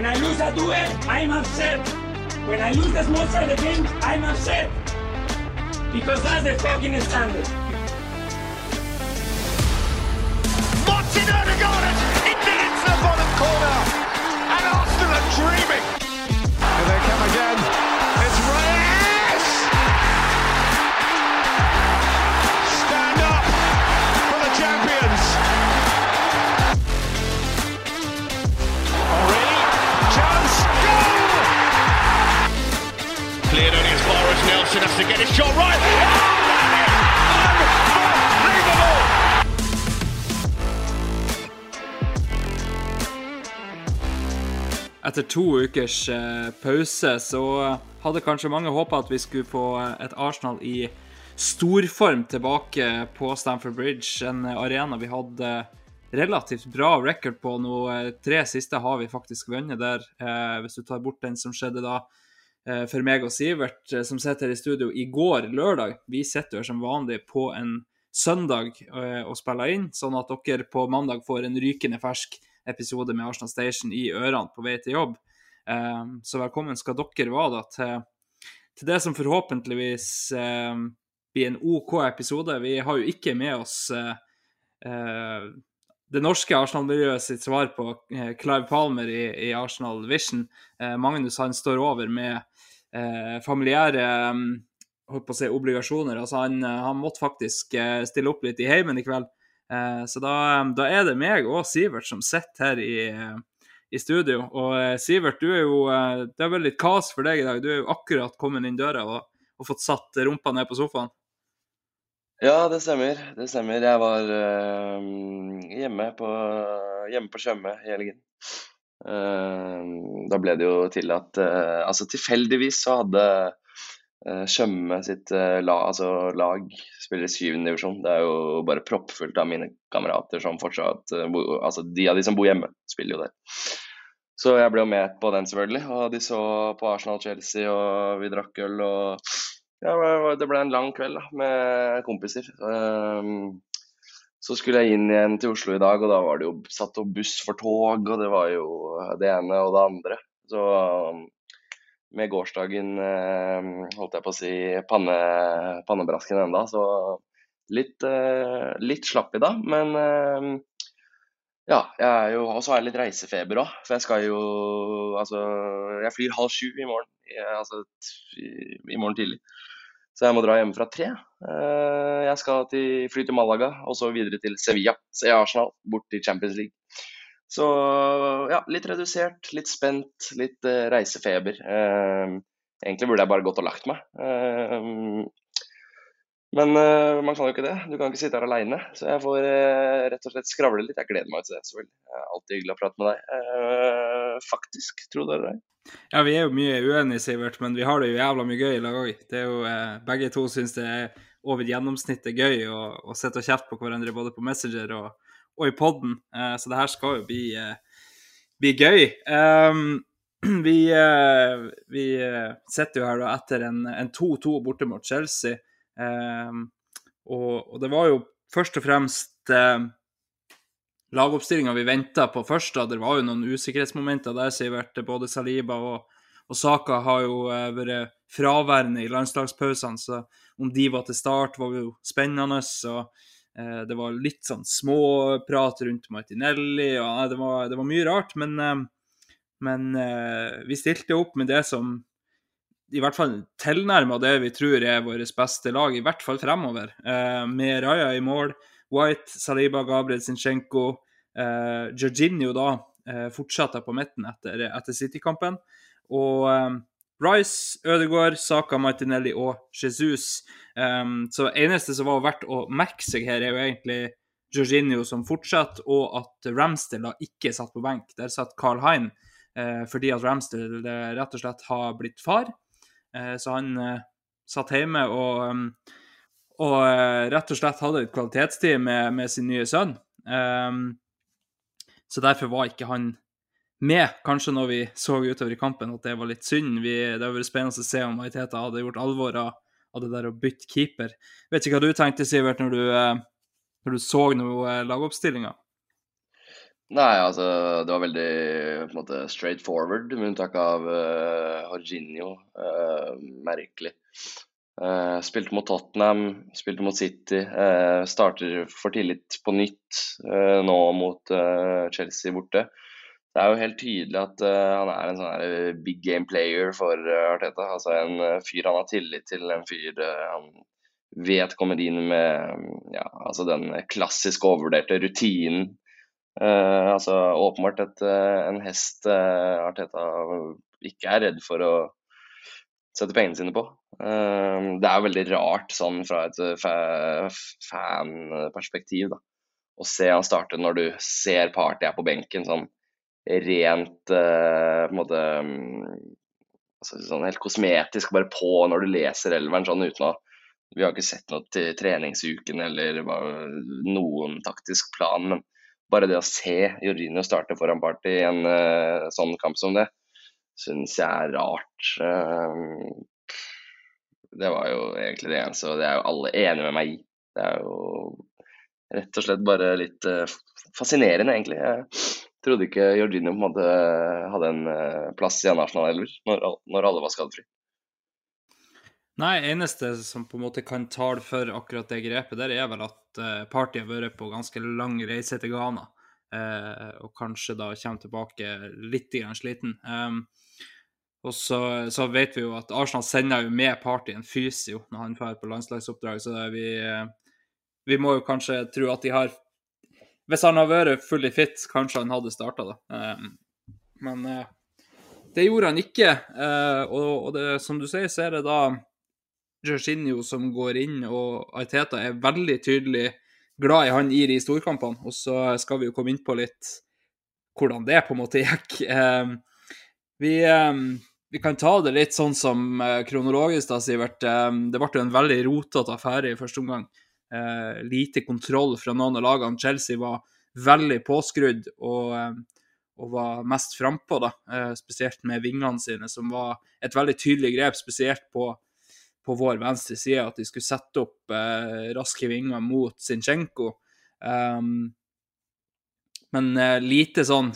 When I lose a duel, I'm upset. When I lose the small side game, I'm upset. Because that's the fucking standard. Martin Odegaard into into the bottom corner. And Arsenal are dreaming. As Nelson has to get his shot right. Etter to ukers eh, pause så hadde kanskje mange håpa at vi skulle få eh, et Arsenal i storform tilbake på Stamford Bridge, en arena vi hadde relativt bra record på nå. Eh, Tre siste har vi faktisk vunnet der, eh, hvis du tar bort den som skjedde da eh, for meg og Sivert, eh, som sitter her i studio i går, lørdag. Vi sitter jo som vanlig på en søndag eh, og spiller inn, sånn at dere på mandag får en rykende fersk episode med Arsenal Station i ørene på vei til jobb. Eh, så velkommen skal dere være da til, til det som forhåpentligvis eh, blir en OK episode. Vi har jo ikke med oss eh, eh, det norske Arsenal-miljøet sitt svar på eh, Clive Palmer i, i Arsenal Vision. Eh, Magnus han står over med eh, familiære eh, holdt på å si obligasjoner. Altså han, eh, han måtte faktisk eh, stille opp litt i heimen i kveld. Eh, så da, da er det meg og Sivert som sitter her i, i studio. Og Sivert, du er jo Det er vel litt kaos for deg i dag. Du er jo akkurat kommet inn døra og, og fått satt rumpa ned på sofaen. Ja, det stemmer. Det stemmer. Jeg var øh, hjemme på, hjemme på Tjøme i helgen. Eh, da ble det jo til at eh, Altså tilfeldigvis så hadde uh, Tjøme sitt lag, altså, lag spiller i syvende divisjon. Det er jo bare proppfullt av mine kamerater som fortsatt eh, Altså de av de som bor hjemme, spiller jo der. Så jeg ble jo med på den, selvfølgelig. Og de så på Arsenal-Chelsea, og vi drakk øl og ja, det ble en lang kveld da, med kompiser. Så skulle jeg inn igjen til Oslo i dag, og da var det jo satt opp buss for tog, og det var jo det ene og det andre. Så um, med gårsdagen, eh, holdt jeg på å si, panne, pannebrasken enda, så litt, eh, litt slapp i dag. Men eh, ja, jeg er jo, og så har jeg litt reisefeber òg, for jeg skal jo Altså, jeg flyr halv sju i morgen, altså i morgen tidlig. Så jeg må dra hjemme fra tre. Eh, Jeg skal til, fly til Malaga, og så videre til Sevilla. Se Arsenal, bort til Champions League. Så ja, litt redusert, litt spent, litt uh, reisefeber. Uh, egentlig burde jeg bare gått og lagt meg. Uh, men man kan jo ikke det. Du kan ikke sitte her aleine. Så jeg får rett og slett skravle litt. Jeg gleder meg til det, selvfølgelig. Det er alltid hyggelig å prate med deg. Faktisk, tro det eller ei. Ja, vi er jo mye uenige, Sivert, men vi har det jo jævla mye gøy i lag òg. Eh, Begge to syns det er over gjennomsnittet gøy å, å sitte og kjefte på hverandre både på Messenger og, og i poden. Eh, så det her skal jo bli, eh, bli gøy. Um, vi vi sitter jo her da etter en en 2-2 borte mot Chelsea. um, og, og det var jo først og fremst eh, lagoppstillinga vi venta på først. da, Det var jo noen usikkerhetsmomenter der, Sivert. Både Saliba og, og Saka har jo eh, vært fraværende i landslagspausene, så om de var til start, var jo spennende. så eh, Det var litt sånn småprat rundt Martinelli, og nei, det, var, det var mye rart. Men, eh, men eh, vi stilte opp med det som i hvert fall tilnærma det vi tror er vårt beste lag, i hvert fall fremover. Eh, med Raja i mål, White, Saliba, Gabriel Zinchenko, eh, Jorginho da eh, fortsetter på midten etter, etter City-kampen. Og eh, Rice, Ødegaard, Saka, Martinelli og Jesus. Um, så eneste som var verdt å merke seg her, er jo egentlig Jorginho som fortsetter, og at Ramsdale da ikke satt på benk. Der satt Carl Hein. eh, fordi at Ramsdale eh, rett og slett har blitt far. Eh, så han eh, satt hjemme og, um, og eh, rett og slett hadde et kvalitetstid med, med sin nye sønn. Um, så derfor var ikke han med, kanskje når vi så utover i kampen at det var litt synd. Vi, det hadde vært spennende å se om Maiteta hadde gjort alvor av, det der å bytte keeper. Vet ikke hva du tenkte, Sivert, når du, eh, når du så noe lagoppstillinga? Nei, altså det var veldig på en måte straight forward, med unntak av uh, Jorginho. Uh, merkelig. Uh, spilte mot Tottenham, spilte mot City. Uh, starter for tillit på nytt nå mot Chelsea borte. Det er jo helt tydelig at han er en sånn big game player for Arteta. Altså en fyr han har tillit til, en fyr han vet kommer inn med ja, altså den klassisk overvurderte rutinen Uh, altså åpenbart et, uh, en hest uh, Arteta ikke er redd for å sette pengene sine på. det er jo veldig rart sånn fra et fa fanperspektiv da, å se han starte når du ser Party er på benken sånn rent på en måte sånn helt kosmetisk bare på når du leser elveren sånn uten å Vi har ikke sett noe til treningsuken eller noen taktisk plan, men bare det å se Jorginho starte foran Party i en uh, sånn kamp som det, syns jeg er rart. Uh, det var jo egentlig det eneste, og det er jo alle enige med meg i. Det er jo rett og slett bare litt uh, fascinerende, egentlig. Jeg trodde ikke Jorginho måte hadde en plass i en Arsenal-elver når, alle var skadefri. Nei, eneste som på en måte kan tale for akkurat det grepet, der er vel at partiet har vært på ganske lang reise til Ghana. Eh, og kanskje da kommer tilbake litt grann sliten. Um, og så, så, vet vi jo at Arsenal sender jo med Party en fysio når han drar på landslagsoppdrag, så vi, uh, vi må jo kanskje tro at de har Hvis han har vært fully fit, kanskje han hadde starta, da. Um, men det gjorde han ikke. og, og det, som du sier, så er det da Jorginho som går inn, og Ariteta er veldig tydelig glad i han i de storkampene. Og så skal vi jo komme inn på litt hvordan det på en måte gikk. Eh, vi, eh, vi, kan ta det litt sånn som eh, kronologisk, da, Sivert. det ble en veldig rotete affære i første omgang. lite kontroll fra noen av lagene. Chelsea var veldig påskrudd og, og var mest frampå, da. spesielt med vingene sine, som var et veldig tydelig grep, spesielt på på vår venstre side at de skulle sette opp eh, raske vinger mot Zinchenko. Men eh, lite sånn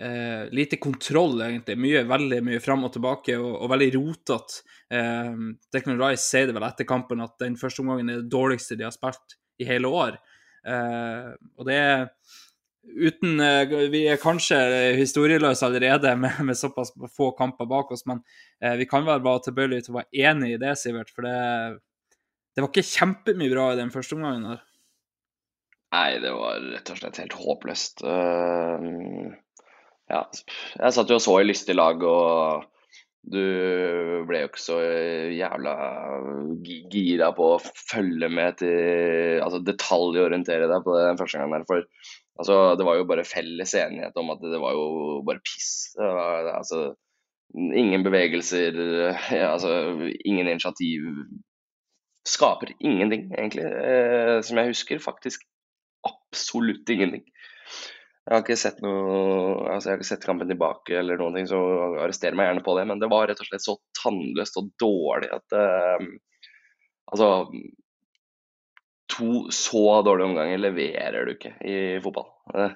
eh, Lite kontroll, egentlig. Mye, veldig mye fram og tilbake, og, og veldig rotete. Eh, Declan Rice sier det vel etter kampen at den første omgangen er det dårligste de har spilt i hele år. Eh, og det er uten eh, Vi er kanskje historieløse allerede med, med, såpass få kamper bak oss, men eh, vi kan vel være tilbøyelige til å være enig i det, Sivert. For det, det var ikke kjempemye bra i den første omgangen der. Nei, det var rett og slett helt håpløst. Uh, ja, jeg satt jo og så i lystig lag, og du ble jo ikke så jævla gira på å følge med til Altså detaljorientere deg på den første gangen der. For Altså, det var jo bare felles enighet om at det var jo bare piss. Var, altså, ingen bevegelser, ja, altså, ingen initiativ. Skaper ingenting, egentlig, eh, som jeg husker. Faktisk absolutt ingenting. Jeg har ikke sett noe, altså jeg har ikke sett kampen tilbake eller noen ting, så arrester meg gjerne på det. Men det var rett og slett så tannløst og dårlig at uh, Altså, to så dårlige omganger leverer du ikke i fotball.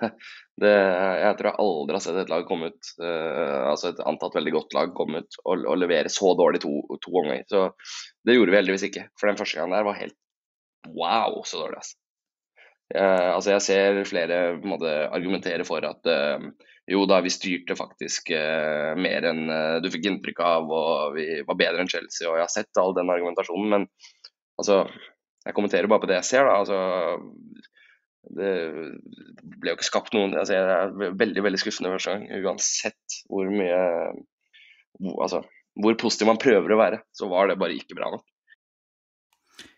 Det, jeg tror jeg aldri har sett et lag komme ut, uh, altså et antatt veldig godt lag komme ut og, og levere så dårlig to, to omganger. Så det gjorde vi heldigvis ikke. For den første gangen der var helt wow så dårlig. Altså. Jeg, altså jeg ser flere måte, argumentere for at uh, jo da, vi styrte faktisk uh, mer enn du fikk inntrykk av, og vi var bedre enn Chelsea, og jeg har sett all den argumentasjonen, men altså jeg kommenterer bare på det jeg ser. da, altså det ble jo ikke skapt noen altså Jeg er veldig veldig skuffende første gang. Uansett hvor mye hvor, altså, hvor positiv man prøver å være, så var det bare ikke bra nok.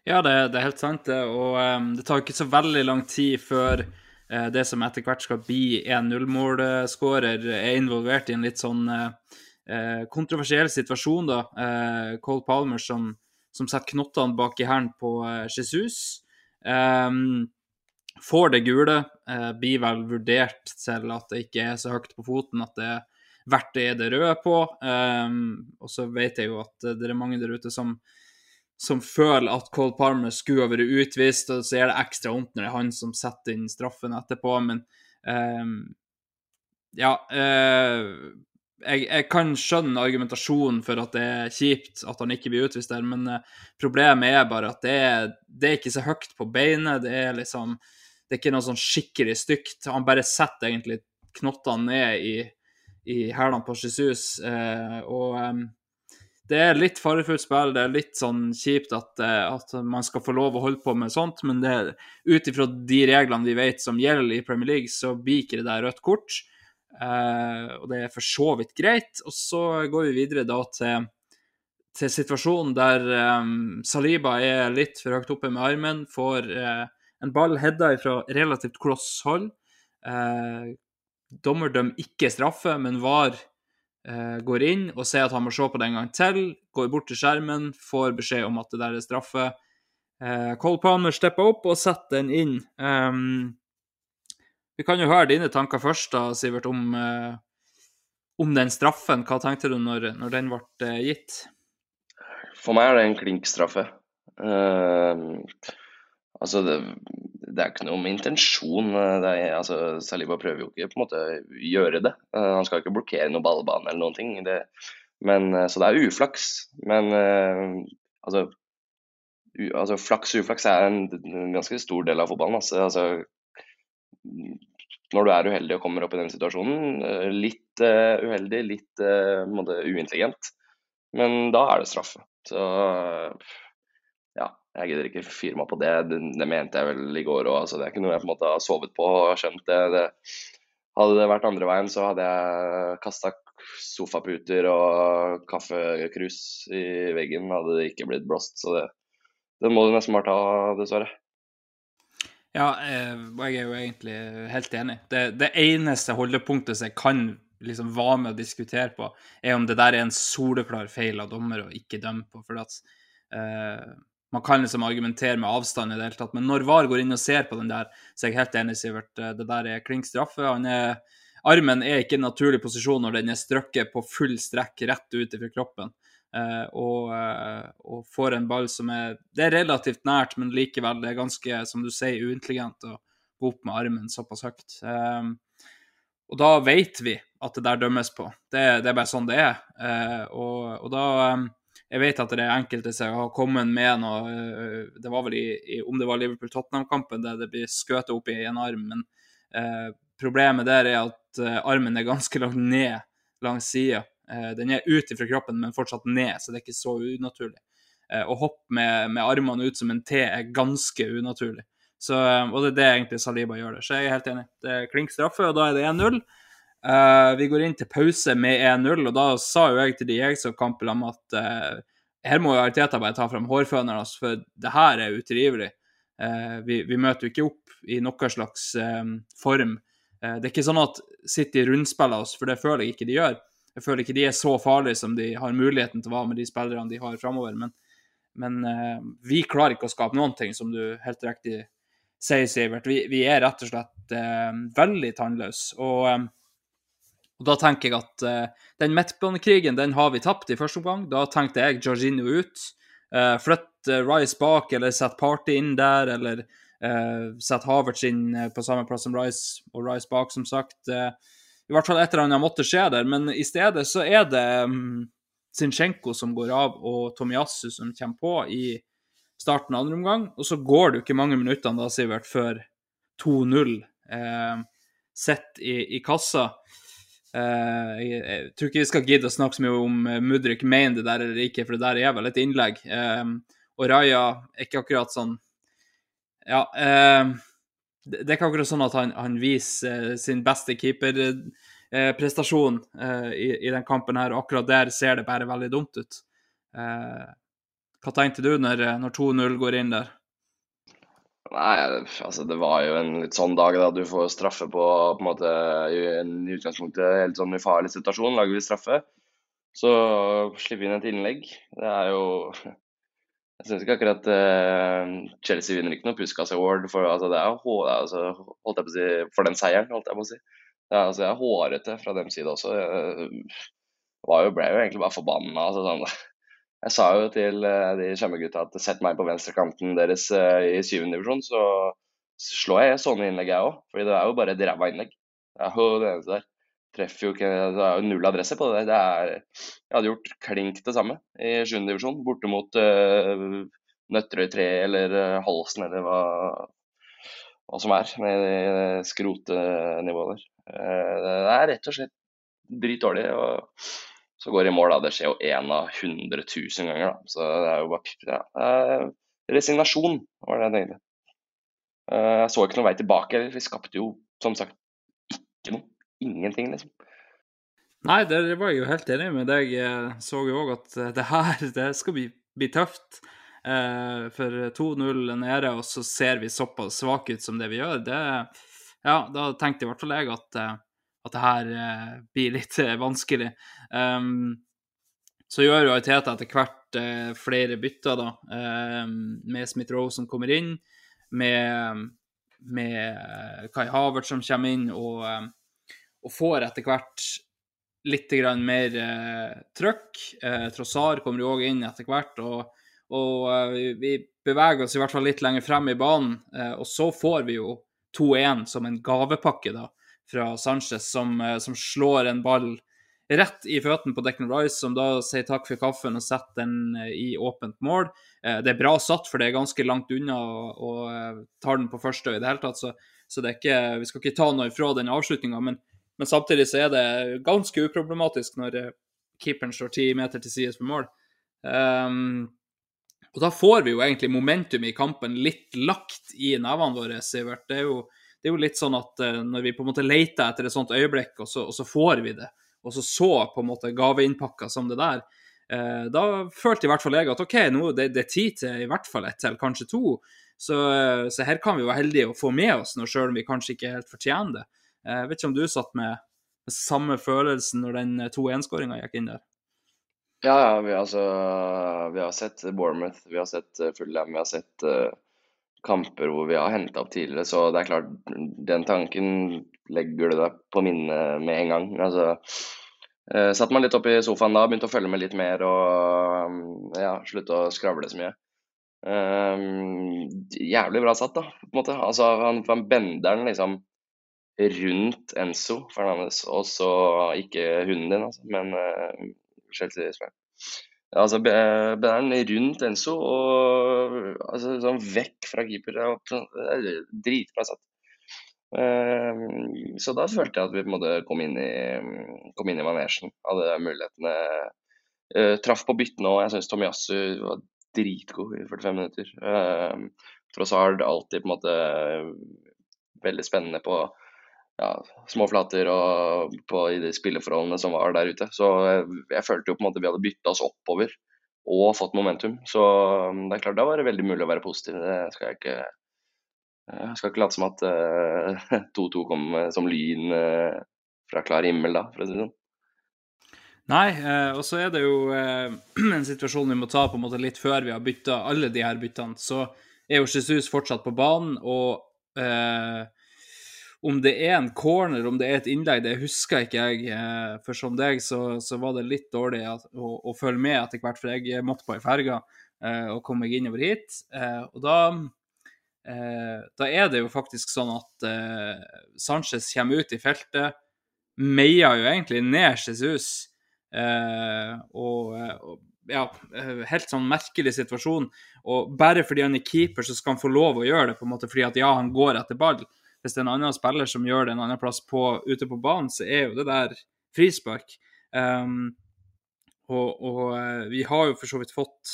Ja, det, det er helt sant, det. Og um, det tar ikke så veldig lang tid før uh, det som etter hvert skal bli en nullmålskårer, er involvert i en litt sånn eh, kontroversiell situasjon, da. Uh, Cole Palmer som, som setter knottene bak i hælen på Jesus. Um, får det gule, blir vel vurdert til at det ikke er så høyt på foten at det er verdt det er det røde på. Um, og så vet jeg jo at det er mange der ute som, som føler at Cole Palmer skulle ha vært utvist, og så er det ekstra vondt når det er han som setter inn straffen etterpå. Men um, ja uh, jeg, jeg, kan skjønne argumentasjonen for at det er kjipt at han ikke blir utvist der, men uh, problemet er bare at det er, det er ikke så høyt på beinet. Det er liksom Det er ikke noe sånn skikkelig stygt. Han bare setter egentlig knottene ned i, i hælene på Jesus. Uh, og um, det er litt farefullt spill. Det er litt sånn kjipt at, uh, at, man skal få lov å holde på med sånt, men ut ifra de reglene vi vet som gjelder i Premier League, så blir ikke det der rødt kort. Eh, og det er for så vidt greit. Og så går vi videre da til, til situasjonen der eh, Saliba er litt for høyt oppe med armen, får eh, en ball hedda fra relativt kloss hold. Uh, dommer dømmer ikke straffe, men VAR går inn og sier at han må se på det en gang til. Går bort til skjermen, får beskjed om at det der er straffe. Cole Palmer stepper opp og setter den inn. Um, vi kan jo høre dine tanker først, da, Sivert, om, eh, om den straffen. Hva tenkte du når, når den ble eh, gitt? For meg er det en klinkstraffe. Uh, altså, det, det, er ikke noe med intensjon. Er, altså, Saliba prøver jo ikke på en måte gjøre det. Uh, han skal ikke blokkere noen ballbane eller noen ting. Det, men, så det er uflaks. Men altså, u, altså Flaks og uflaks er en, en, ganske stor del av fotballen. Altså, altså når du er uheldig og kommer opp i den situasjonen. Eh, litt uh, uheldig, litt uintelligent. Men da er det straffe. Så jeg gidder ikke fyre meg på det. det. det. mente jeg vel i går òg. Altså, det er ikke noe jeg på en måte har sovet på og skjønt. det, det hadde det vært andre veien, så hadde jeg kasta sofaputer og kaffekrus i veggen. Hadde det ikke blitt blåst. Så det, det må du nesten bare ta, dessverre. Ja, eh, jeg er jo egentlig helt enig. Det, det eneste holdepunktet som jeg kan liksom være med å diskutere på, er om det der er en soleklar feil av dommer å ikke dømme på. For at uh, man kan liksom argumentere med avstand i det hele tatt. Men når VAR går inn og ser på den der, så er jeg helt enig, Sivert. Eh, det der er klink straffe. Armen er ikke en naturlig posisjon når den er strøkket på full strekk rett ut fra kroppen. Eh, og, uh, og, får en ball som er Det er relativt nært, men likevel det er ganske, som du sier, uintelligent å gå opp med armen såpass høyt. Eh, og da vet vi at det der dømmes på. Det, det er bare sånn det er. Eh, og, og, da um, Jeg vet at det er enkelte som har kommet med noe Det var vel i, i om det var Liverpool-Tottenham-kampen der det blir skutt opp i en arm, men problemet der er at armen er ganske langt ned langs sida. Eh, den er ut fra kroppen, men fortsatt ned, så det er ikke så unaturlig. Eh, å hoppe med, med armene ut som en T er ganske unaturlig. Så, eh, og det er det egentlig Saliba gjør det. Så jeg er helt enig. Det er klink straffe, og da er det 1-0. Uh, vi går inn til pause med 1-0, og da sa jo jeg til de jeg så kampen om at uh, her må jo Ariteta bare ta fram hårføneren altså, for det her er utrivelig. Uh, vi, vi, møter jo ikke opp i noen slags form. det er ikke sånn at City rundspiller oss, for det føler jeg ikke de gjør. Jeg føler ikke de er så farlige som de har muligheten til å være med de spillerne de har framover. Men, men vi klarer ikke å skape noen ting, som du helt riktig sier, Sivert. Vi, vi er rett og slett veldig tannløse. Og, og, da tenker jeg at uh, den midtbanekrigen den har vi tapt i første omgang. Da tenkte jeg Jorginho ut. Uh, Flytt Rice bak, eller sett Party inn der, eller uh, sett Havertz inn på samme plass som Rice, og Rice bak, som sagt. Uh, i hvert fall et eller annet måtte skje der. Men i stedet så er det um, Zinchenko som går av, og Tomiyasu som kommer på i starten av andre omgang. Og så går det jo ikke mange minuttene da, Sivert, før 2-0 eh, sitter i, i, kassa. Eh, jeg, jeg, tror ikke vi skal gidde å snakke så mye om uh, Mudrik mener det der eller ikke, for det der er vel et innlegg. Eh, og Raja er ikke akkurat sånn Ja. Eh, det er ikke akkurat sånn at han, han viser uh, sin beste keeperprestasjon uh, uh, i, i den kampen her, og akkurat der ser det bare veldig dumt ut. hva tenkte du når, når 2-0 går inn der? Nei, altså det var jo en litt sånn dag da du får straffe på på en måte en i utgangspunktet helt sånn ufarlig situasjon. Lager vi straffe, så slipper vi inn et innlegg. Det er jo Jeg syns ikke akkurat eh, Chelsea vinner ikke noe Puskas Award for altså det er, altså, holdt jeg på å si, for den seieren, holdt jeg på å si. Det er, altså, jeg er hårete fra deres side også. Jeg, var jo, ble jo egentlig bare forbanna. Altså, sånn. Jeg sa jo til eh, de Tjøme-gutta at sett meg på venstrekanten deres eh, i syvende divisjon, så slår jeg sånne innlegg jeg òg. Fordi det er jo bare et ræva innlegg. Det er jo det eneste der. Treffer jo ikke Det er jo null adresse på det. Det er, jeg hadde gjort klink det samme i sjuende divisjon, borte mot uh, Nøtterøy 3 eller Halsen eller hva, hva som er, med skrotenivået der. Det er rett og slett dritdårlig. og så går det i mål, da. Det skjer jo én av 100 000 ganger, da. Så det er jo bare ja, eh, Resignasjon var det jeg tenkte. Eh, Jeg så ikke noen vei tilbake. Vi skapte jo som sagt ikke noe. Ingenting, liksom. Nei, der var jeg jo helt enig med deg. Jeg så jo òg at det her det skal bli, bli tøft. Eh, for 2-0 nede, og så ser vi såpass svake ut som det vi gjør. Det, ja, da tenkte i hvert fall jeg at, eh, at det her eh, blir litt eh, vanskelig. Um, så gjør jo Ariteta etter hvert eh, flere bytter, da, eh, med Smith-Roe som kommer inn, med, med eh, Kai Havert som kommer inn, og, eh, og får etter hvert litt mer eh, trøkk. Eh, Trossar kommer jo òg inn etter hvert, og, og vi- vi beveger oss i hvert fall litt lenger frem i banen. Og så får vi jo 2-1 som en gavepakke da, fra Sanchez, som, eh, som slår en ball rett i føttene på Declan Rice, som da sier takk for kaffen og setter den eh, i åpent mål. Eh, Det er bra satt, for det er ganske langt unna eh, tar den på første i det hele tatt, så, så ikke, vi skal ikke ta noe ifra den avslutninga. Men, men samtidig så er det ganske uproblematisk når keeperen står ti meter til sides for mål. Um, og da får vi jo egentlig momentum i kampen litt lagt i nevene våre, Sivert. Det er jo, det er jo litt sånn at eh, når vi på en måte leter etter et sånt øyeblikk, og så, og så får vi det, og så så på en måte gaveinnpakka som det der, eh, da følte i hvert fall jeg at OK, nå det, det er tid til i hvert fall ett til, kanskje to. Så, eh, så her kan vi være heldige å få med oss noe, sjøl om vi kanskje ikke helt fortjener det. Eh, Jeg vet ikke om du satt med, med samme følelsen når den 2-1-skåringa gikk inn der? Ja, ja, vi, altså, vi har sett Bournemouth, vi har sett eh, Fulham, vi har sett eh, kamper hvor vi har henta opp tidligere, så det er klart, den tanken legger du deg på minnet med en gang. Altså, eh, satt man litt opp i sofaen da, begynte å følge med litt mer og mm, ja, slutte å skravle så mye. Eh, jævlig bra satt, da, på en måte. Altså, han, han bender den liksom rundt Enzo Fernandes, og så ikke hunden din, altså, men eh, Chelsea-spilleren. Altså, be- bender rundt Enzo og altså, sånn vekk fra keeper. Er- det er Dritbra satt. Eh, så da følte jeg at vi på en måte kom inn i, kom inn i manesjen. Hadde mulighetene. Uh, traff på byttene òg. Jeg syns Tomiyasu var dritgod i 45 minutter. Uh, alt alltid på en måte veldig spennende på ja, små flater og på i de spilleforholdene som var der ute. Så jeg, jeg følte jo på en måte vi hadde bytta oss oppover og fått momentum. Så um, det er klart da var det veldig mulig å være positiv. Det skal jeg ikke Jeg skal ikke late som at eh, 2-2 kom eh, som lyn uh, fra klar himmel da, for å si det sånn. Nei, eh, og så er det jo eh, en situasjon vi må ta på en måte litt før vi har bytta alle de her byttene. Så er jo Jesus fortsatt på banen, og eh, om det er en corner, om det er et innlegg, det husker ikke jeg. Eh, for som deg så, så var det litt dårlig at, å, å følge med etter hvert, for jeg måtte på ei ferge eh, og kom meg innover hit. Eh, og da eh, da er det jo faktisk sånn at eh, Sanchez kommer ut i feltet, meier jo egentlig ned Jesus. Eh, og, og ja, helt sånn merkelig situasjon. Og bare fordi han er keeper, så skal han få lov å gjøre det, på en måte, fordi at ja, han går etter ball. Hvis det er en annen spiller som gjør det en annen plass på, ute på banen, så er jo det der frispark. Um, og, og eh, vi har jo for så vidt fått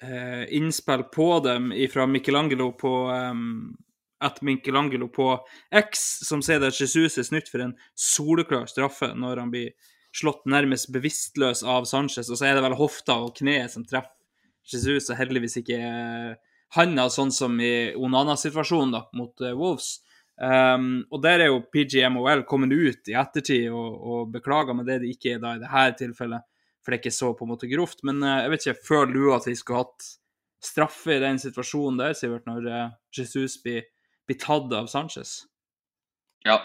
uh, innspill på dem fra Michelangelo på um, at Michelangelo på X, som sier at Jesus er snytt for en soleklar straffe når han blir slått nærmest bevisstløs av Sanchez, og så er det vel hofta og kneet som treffer Jesus, og heldigvis ikke handa, sånn som i Onana-situasjonen da, mot uh, Wolves. Um, og der er jo PGMOL kommet ut i ettertid og, og beklager, men det er det ikke da i dette tilfellet. For det er ikke så på en måte grovt. Men uh, jeg vet ikke, føler du at vi skulle hatt straffe i den situasjonen der, Sivert, når uh, Jesus blir, blir tatt av Sanchez? Ja,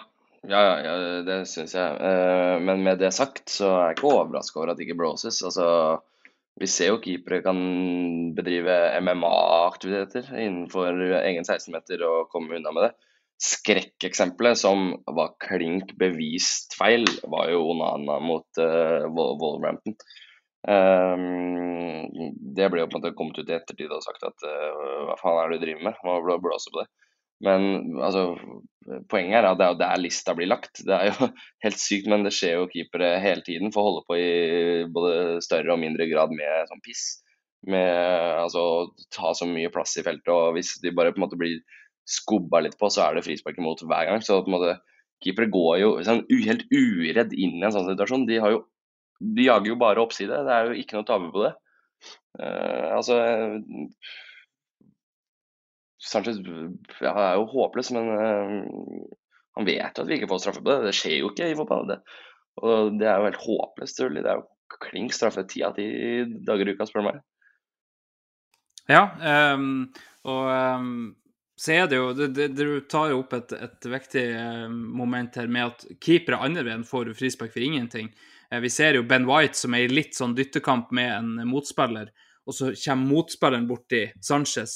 ja, ja, ja det syns jeg. Uh, men med det sagt, så er jeg ikke overraska over at det ikke blåses. Altså, vi ser jo keepere kan bedrive MMA-aktiviteter innenfor egen 16-meter og komme unna med det. Skrekkeksempelet som var klink bevist feil, var jo Onana mot uh, Wolverhampton. Um, det ble jo på en måte kommet ut i ettertid og sagt at uh, hva faen er det du driver med? Hva blåser på det? Men altså, poenget er at det er der lista blir lagt. Det er jo helt sykt, men det skjer jo keepere hele tiden. Får holde på i både større og mindre grad med sånn piss. Med altså ta så mye plass i feltet. Og hvis de bare på en måte blir skubba litt på, så er det frispark imot hver gang. Så på en måte, keepere går jo sånn, helt uredd inn i en sånn situasjon. De, jo, de jager jo bare oppside. Det er jo ikke noe tabu på det. Uh, altså Sanchez ja, er jo håpløs, men uh, han vet jo at vi ikke får straffe på det. Det skjer jo ikke i fotball. Det. Og det er jo helt håpløst. Det er jo klink straffe ti av ti dager i uka, spør du meg. Ja, um, og um så er det jo det, det, Du tar jo opp et, et viktig eh, moment her med at keepere andre veien får frispark for ingenting. Eh, vi ser jo Ben White som er i litt sånn dyttekamp med en motspiller, og så kommer motspilleren borti Sanchez,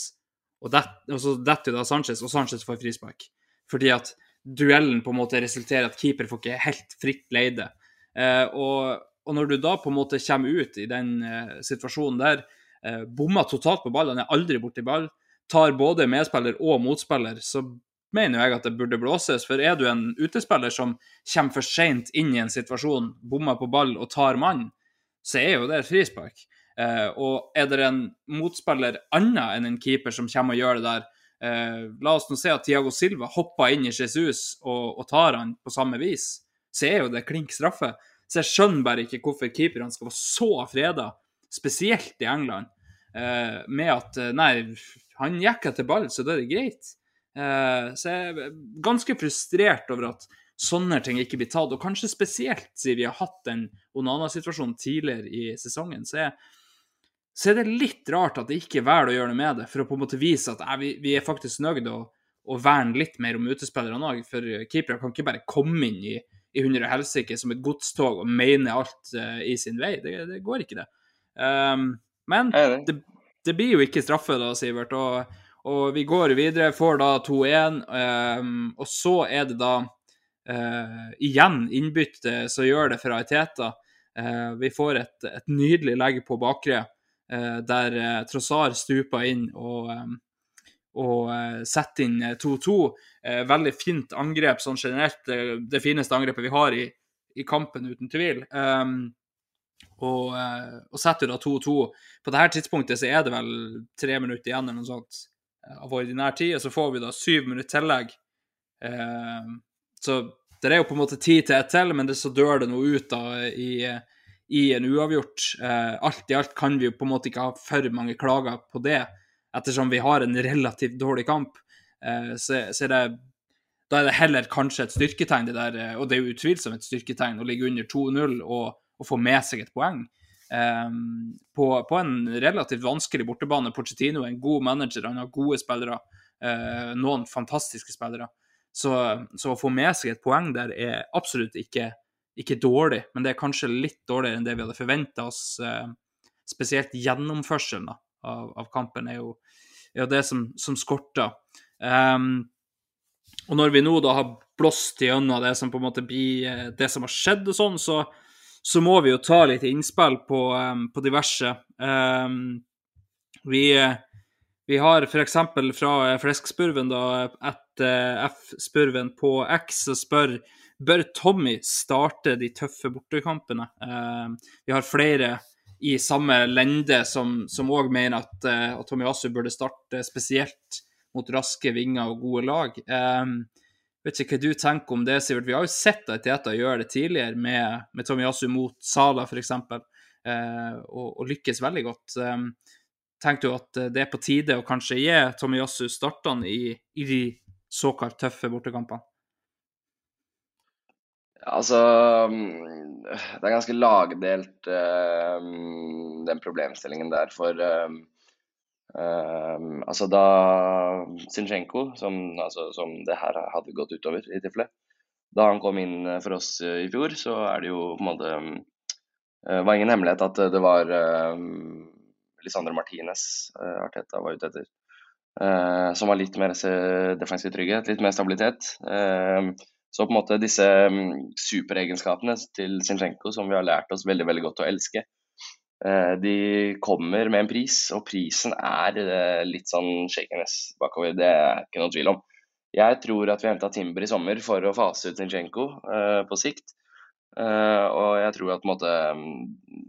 og, det, og så detter jo da Sanchez, og Sanchez får frispark. Fordi at duellen på en måte resulterer at keeper får ikke helt fritt leide. Eh, og, og, når du da på en måte kommer ut i den eh, situasjonen der, eh, bommer totalt på ball, han er aldri borti ball tar både medspiller og motspiller, så mener jeg at det burde blåses. For er du en utespiller som kommer for seint inn i en situasjon, bommer på ball og tar mann, så er jo det et frispark. Eh, og er det en motspiller annet enn en keeper som kommer og gjør det der, eh, la oss nå se at Tiago Silva hopper inn i Jesus og, og tar han på samme vis, så er jo det klink straffe. Så jeg skjønner bare ikke hvorfor keeperne skal være så freda, spesielt i England, eh, med at nei, han gikk etter ball, så da er det greit. Uh, så jeg er ganske frustrert over at sånne ting ikke blir tatt, og kanskje spesielt siden vi har hatt den Onana-situasjonen tidligere i sesongen. Så, jeg, så, er det litt rart at det ikke er verdt å gjøre noe med det, for å på en måte vise at vi, vi, er faktisk nøyd å, å verne litt mer om utespillerne òg. For keepere kan ikke bare komme inn i, i hundre helsike som et godstog og mene alt uh, i sin vei. Det, det går ikke, det. Um, men det, det blir jo ikke straffe, da, Sivert. Og, og vi går videre, får da 2-1. Um, ehm, og så er det da uh, igjen innbytte som gjør det fra Eteta. Uh, vi får et, et, nydelig legg på bakre, der uh, Trossar stuper inn og, um, og setter inn 2-2. veldig fint angrep sånn generelt. det fineste angrepet vi har i, i kampen, uten tvil. Um, og, eh, og setter da 2-2. På dette tidspunktet så er det vel tre minutter igjen eller noe sånt eh, av ordinær tid, og så får vi da syv minutter tillegg. Eh, så det er jo på en måte tid til ett til, men det så dør det noe ut da i, i en uavgjort. Eh, alt i alt kan vi jo på en måte ikke ha for mange klager på det, ettersom vi har en relativt dårlig kamp. Eh, så, så er det da er det heller kanskje et styrketegn, det der, og det er jo utvilsomt et styrketegn å ligge under 2-0 og og, få med seg et poeng. Um, på, på, en relativt vanskelig bortebane. Pochettino er en god manager, han har gode spillere. Uh, noen fantastiske spillere. Så, så, å få med seg et poeng der er absolutt ikke, ikke dårlig, men det er kanskje litt dårligere enn det vi hadde forventa oss. Uh, spesielt gjennomførselen av, av, kampen er jo, er jo det som, som skorter. Um, og når vi nå da har blåst gjennom det som på en måte blir eh, det som har skjedd og sånn, så, så må vi jo ta litt innspill på, um, på diverse. Um, vi, vi, har f.eks. fra Fleskspurven, da, at F-spurven på X spør bør Tommy starte de tøffe bortekampene. Uh, vi har flere i samme lende som òg mener at, uh, at Tommy Asu burde starte spesielt mot raske vinger og gode lag. Um, vet ikke hva du tenker om det, Sivert. Vi har jo sett Teta gjøre det tidligere med, med Tomiyasu mot Sala, f.eks., eh, og, og lykkes veldig godt. Eh, tenker du at det er på tide å kanskje gi Tomiyasu startene i, i de såkalt tøffe bortekampene? Altså Det er ganske lagdelt, uh, den problemstillingen der. For uh, uh, altså da Zinchenko, som, altså, som, det her hadde gått utover i tilfelle Da han kom inn for oss i fjor, så er det jo på en måte Det var ingen hemmelighet at det var Lisandro Martinez Arteta var ute etter. som var litt mer defensiv trygghet, litt mer stabilitet. Så på en måte disse mm, superegenskapene til Zinchenko som vi har lært oss veldig veldig godt å elske, eh, de kommer med en pris, og prisen er eh, litt sånn shakiness bakover. Det er ikke noe tvil om. Jeg tror at vi henta Timber i sommer for å fase ut Zinchenko uh, på sikt. Og jeg tror at på en måte mm,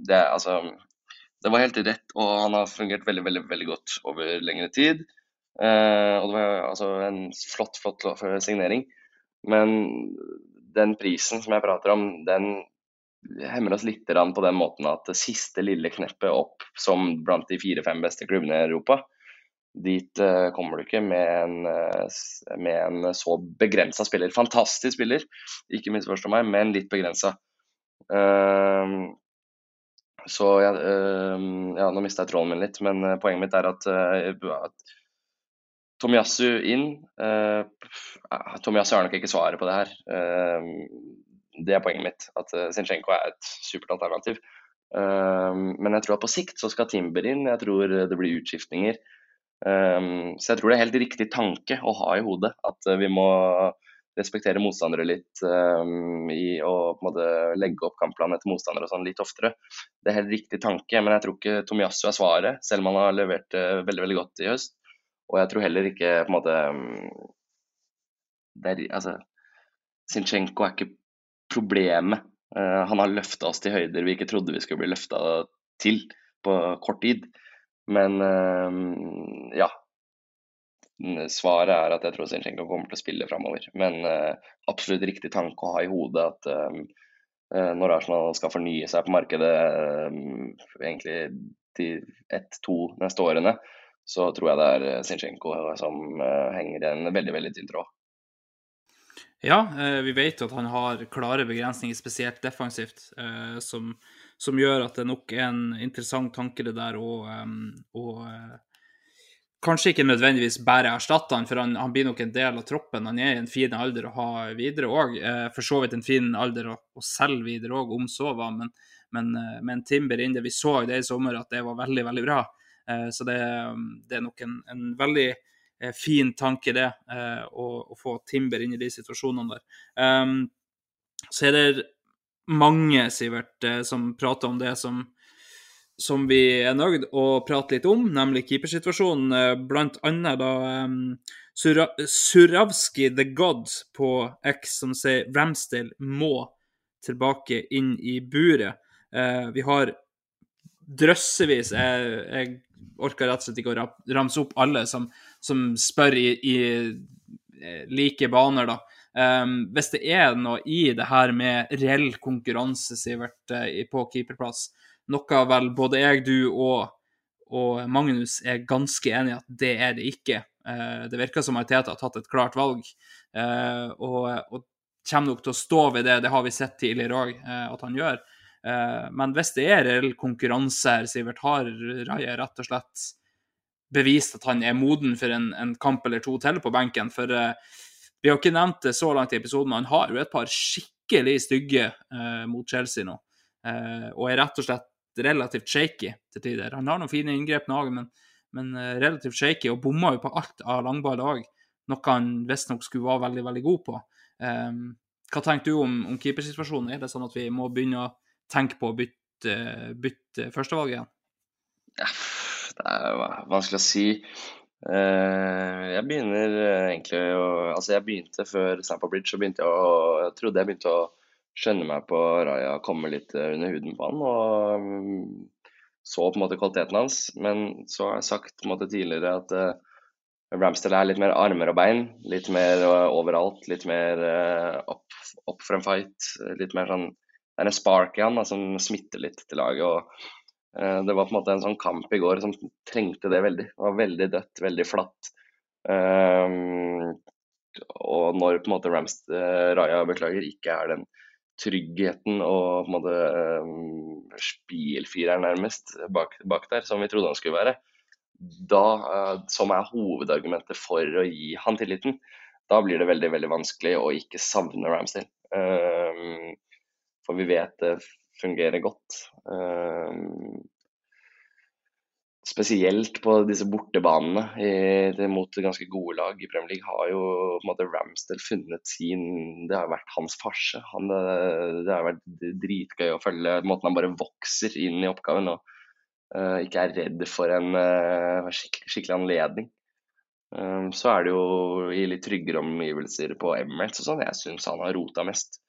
det, altså, det var helt rett, og han har fungert veldig veldig, veldig godt over lengre tid. Og det var altså en flott, flott signering. Men den prisen som jeg prater om, den hemmer oss litt på den måten at det siste lille kneppet opp som blant de fire-fem beste klubbene i Europa, dit uh, kommer du ikke med en, uh, med en så begrensa spiller. Fantastisk spiller, ikke misforstå meg, men litt begrensa. Uh, så ja, ja, nå mista jeg tråden min litt, men poenget mitt er at, at Tomiyasu inn. Uh, Tomiyasu har nok ikke svaret på det her. Uh, det er poenget mitt, at uh, Zinchenko er et supert alternativ. Uh, men jeg tror at på sikt så skal Timber inn, jeg tror det blir utskiftninger. Så jeg tror det er helt riktig tanke å ha i hodet at vi må respektere motstandere litt um, i å på en måte legge opp kampplanen etter motstandere og sånn litt oftere. Det er helt riktig tanke, men jeg tror ikke Tomiyasu er svaret, selv om han har levert veldig veldig godt i høst. Og jeg tror heller ikke på en måte er, altså, Sinchenko er ikke problemet. Uh, han har løfta oss til høyder vi ikke trodde vi skulle bli løfta til på kort tid. Men uh, ja. Svaret er at jeg tror Sinchenko kommer til å spille framover. Men uh, absolutt riktig tanke å ha i hodet at når Arsenal skal fornye seg på markedet egentlig de ett-to neste årene, så tror jeg det er eh, Zinchenko som eh, henger i en veldig, veldig tynn tråd. Ja, eh, vi vet at han har klare begrensninger, spesielt defensivt, som, som gjør at det nok er en interessant tanke det der å, kanskje ikke nødvendigvis bare erstatte han, for han, han, blir nok en del av troppen. Han er i en fin alder å ha videre òg. For så vidt en fin alder å, å selge videre òg, om så var. Men, men, men Timber inn det vi så i det i sommer, at det var veldig, veldig bra. Eh, så det, det, er nok en, en veldig eh, fin tanke, det, eh, å, å, få Timber inn i de situasjonene der. Um, så er det mange, Sivert, som prater om det som, som vi er nøyd å prate litt om, nemlig keepersituasjonen. Blant annet da um, Suravski the God på X som sier Ramsdale må tilbake inn i buret. Uh, vi har drøssevis. Jeg, jeg, orker rett og slett ikke å ramse opp alle som, som spør i, i, eh, like baner, da. Um, hvis det er noe i det her med reell konkurranse, Sivert, eh, på keeperplass, noe vel både jeg, du og, og Magnus er ganske enig i at det er det ikke. Uh, det virker som Arteta har tatt et klart valg, uh, og, og, kommer nok til å stå ved det. Det har vi sett tidligere òg uh, at han gjør. Eh, men hvis det er reell konkurranse her, Sivert, har Raja rett og slett bevist at han er moden for en, en kamp eller to til på benken? For uh, vi har ikke nevnt det så langt i episoden, men han har jo et par skikkelig stygge uh, mot Chelsea nå. Og er rett og slett relativt shaky til tider. Han har noen fine inngrep nå, men, men relativt shaky, og bomma jo på alt av langball òg. Noe han visstnok skulle være veldig, veldig god på. Hva tenker du om, om keepersituasjonen? Er det sånn at vi må begynne å tenke på å bytte, bytte førstevalget igjen? Ja, det er vanskelig å si. Eh, jeg begynner egentlig å Altså, jeg begynte før Stamford Bridge, så begynte jeg å Jeg trodde jeg begynte å skjønne meg på Raja, komme litt under huden på han. og mm, så på en måte kvaliteten hans. Men så har jeg sagt på en måte tidligere at Ramsdale er litt mer armer og bein. Litt mer overalt. Litt mer opp, opp en fight. Litt mer sånn er en spark i han da, som smitter litt til laget. og Eh, det var på en måte en sånn kamp i går som trengte det veldig. Det var veldig dødt, veldig flatt. Um, og når på en måte Rams, uh, Raja beklager, ikke er den tryggheten og på en måte um, spilfireren nærmest bak, bak, der, som vi trodde han skulle være, da, uh, som er hovedargumentet for å gi han tilliten, da blir det veldig veldig vanskelig å ikke savne Ramsdale. Um, for vi vet det fungerer godt. Um, spesielt på disse bortebanene i, mot ganske gode lag i Premier League, har jo på en funnet sin Det har vært hans farse. Han, det, det, har vært dritgøy å følge måten han bare vokser inn i oppgaven og uh, ikke er redd for en uh, skikkelig, skikkelig, anledning. Um, så er det jo i litt tryggere omgivelser på Emirates og sånn jeg syns han har rota mest.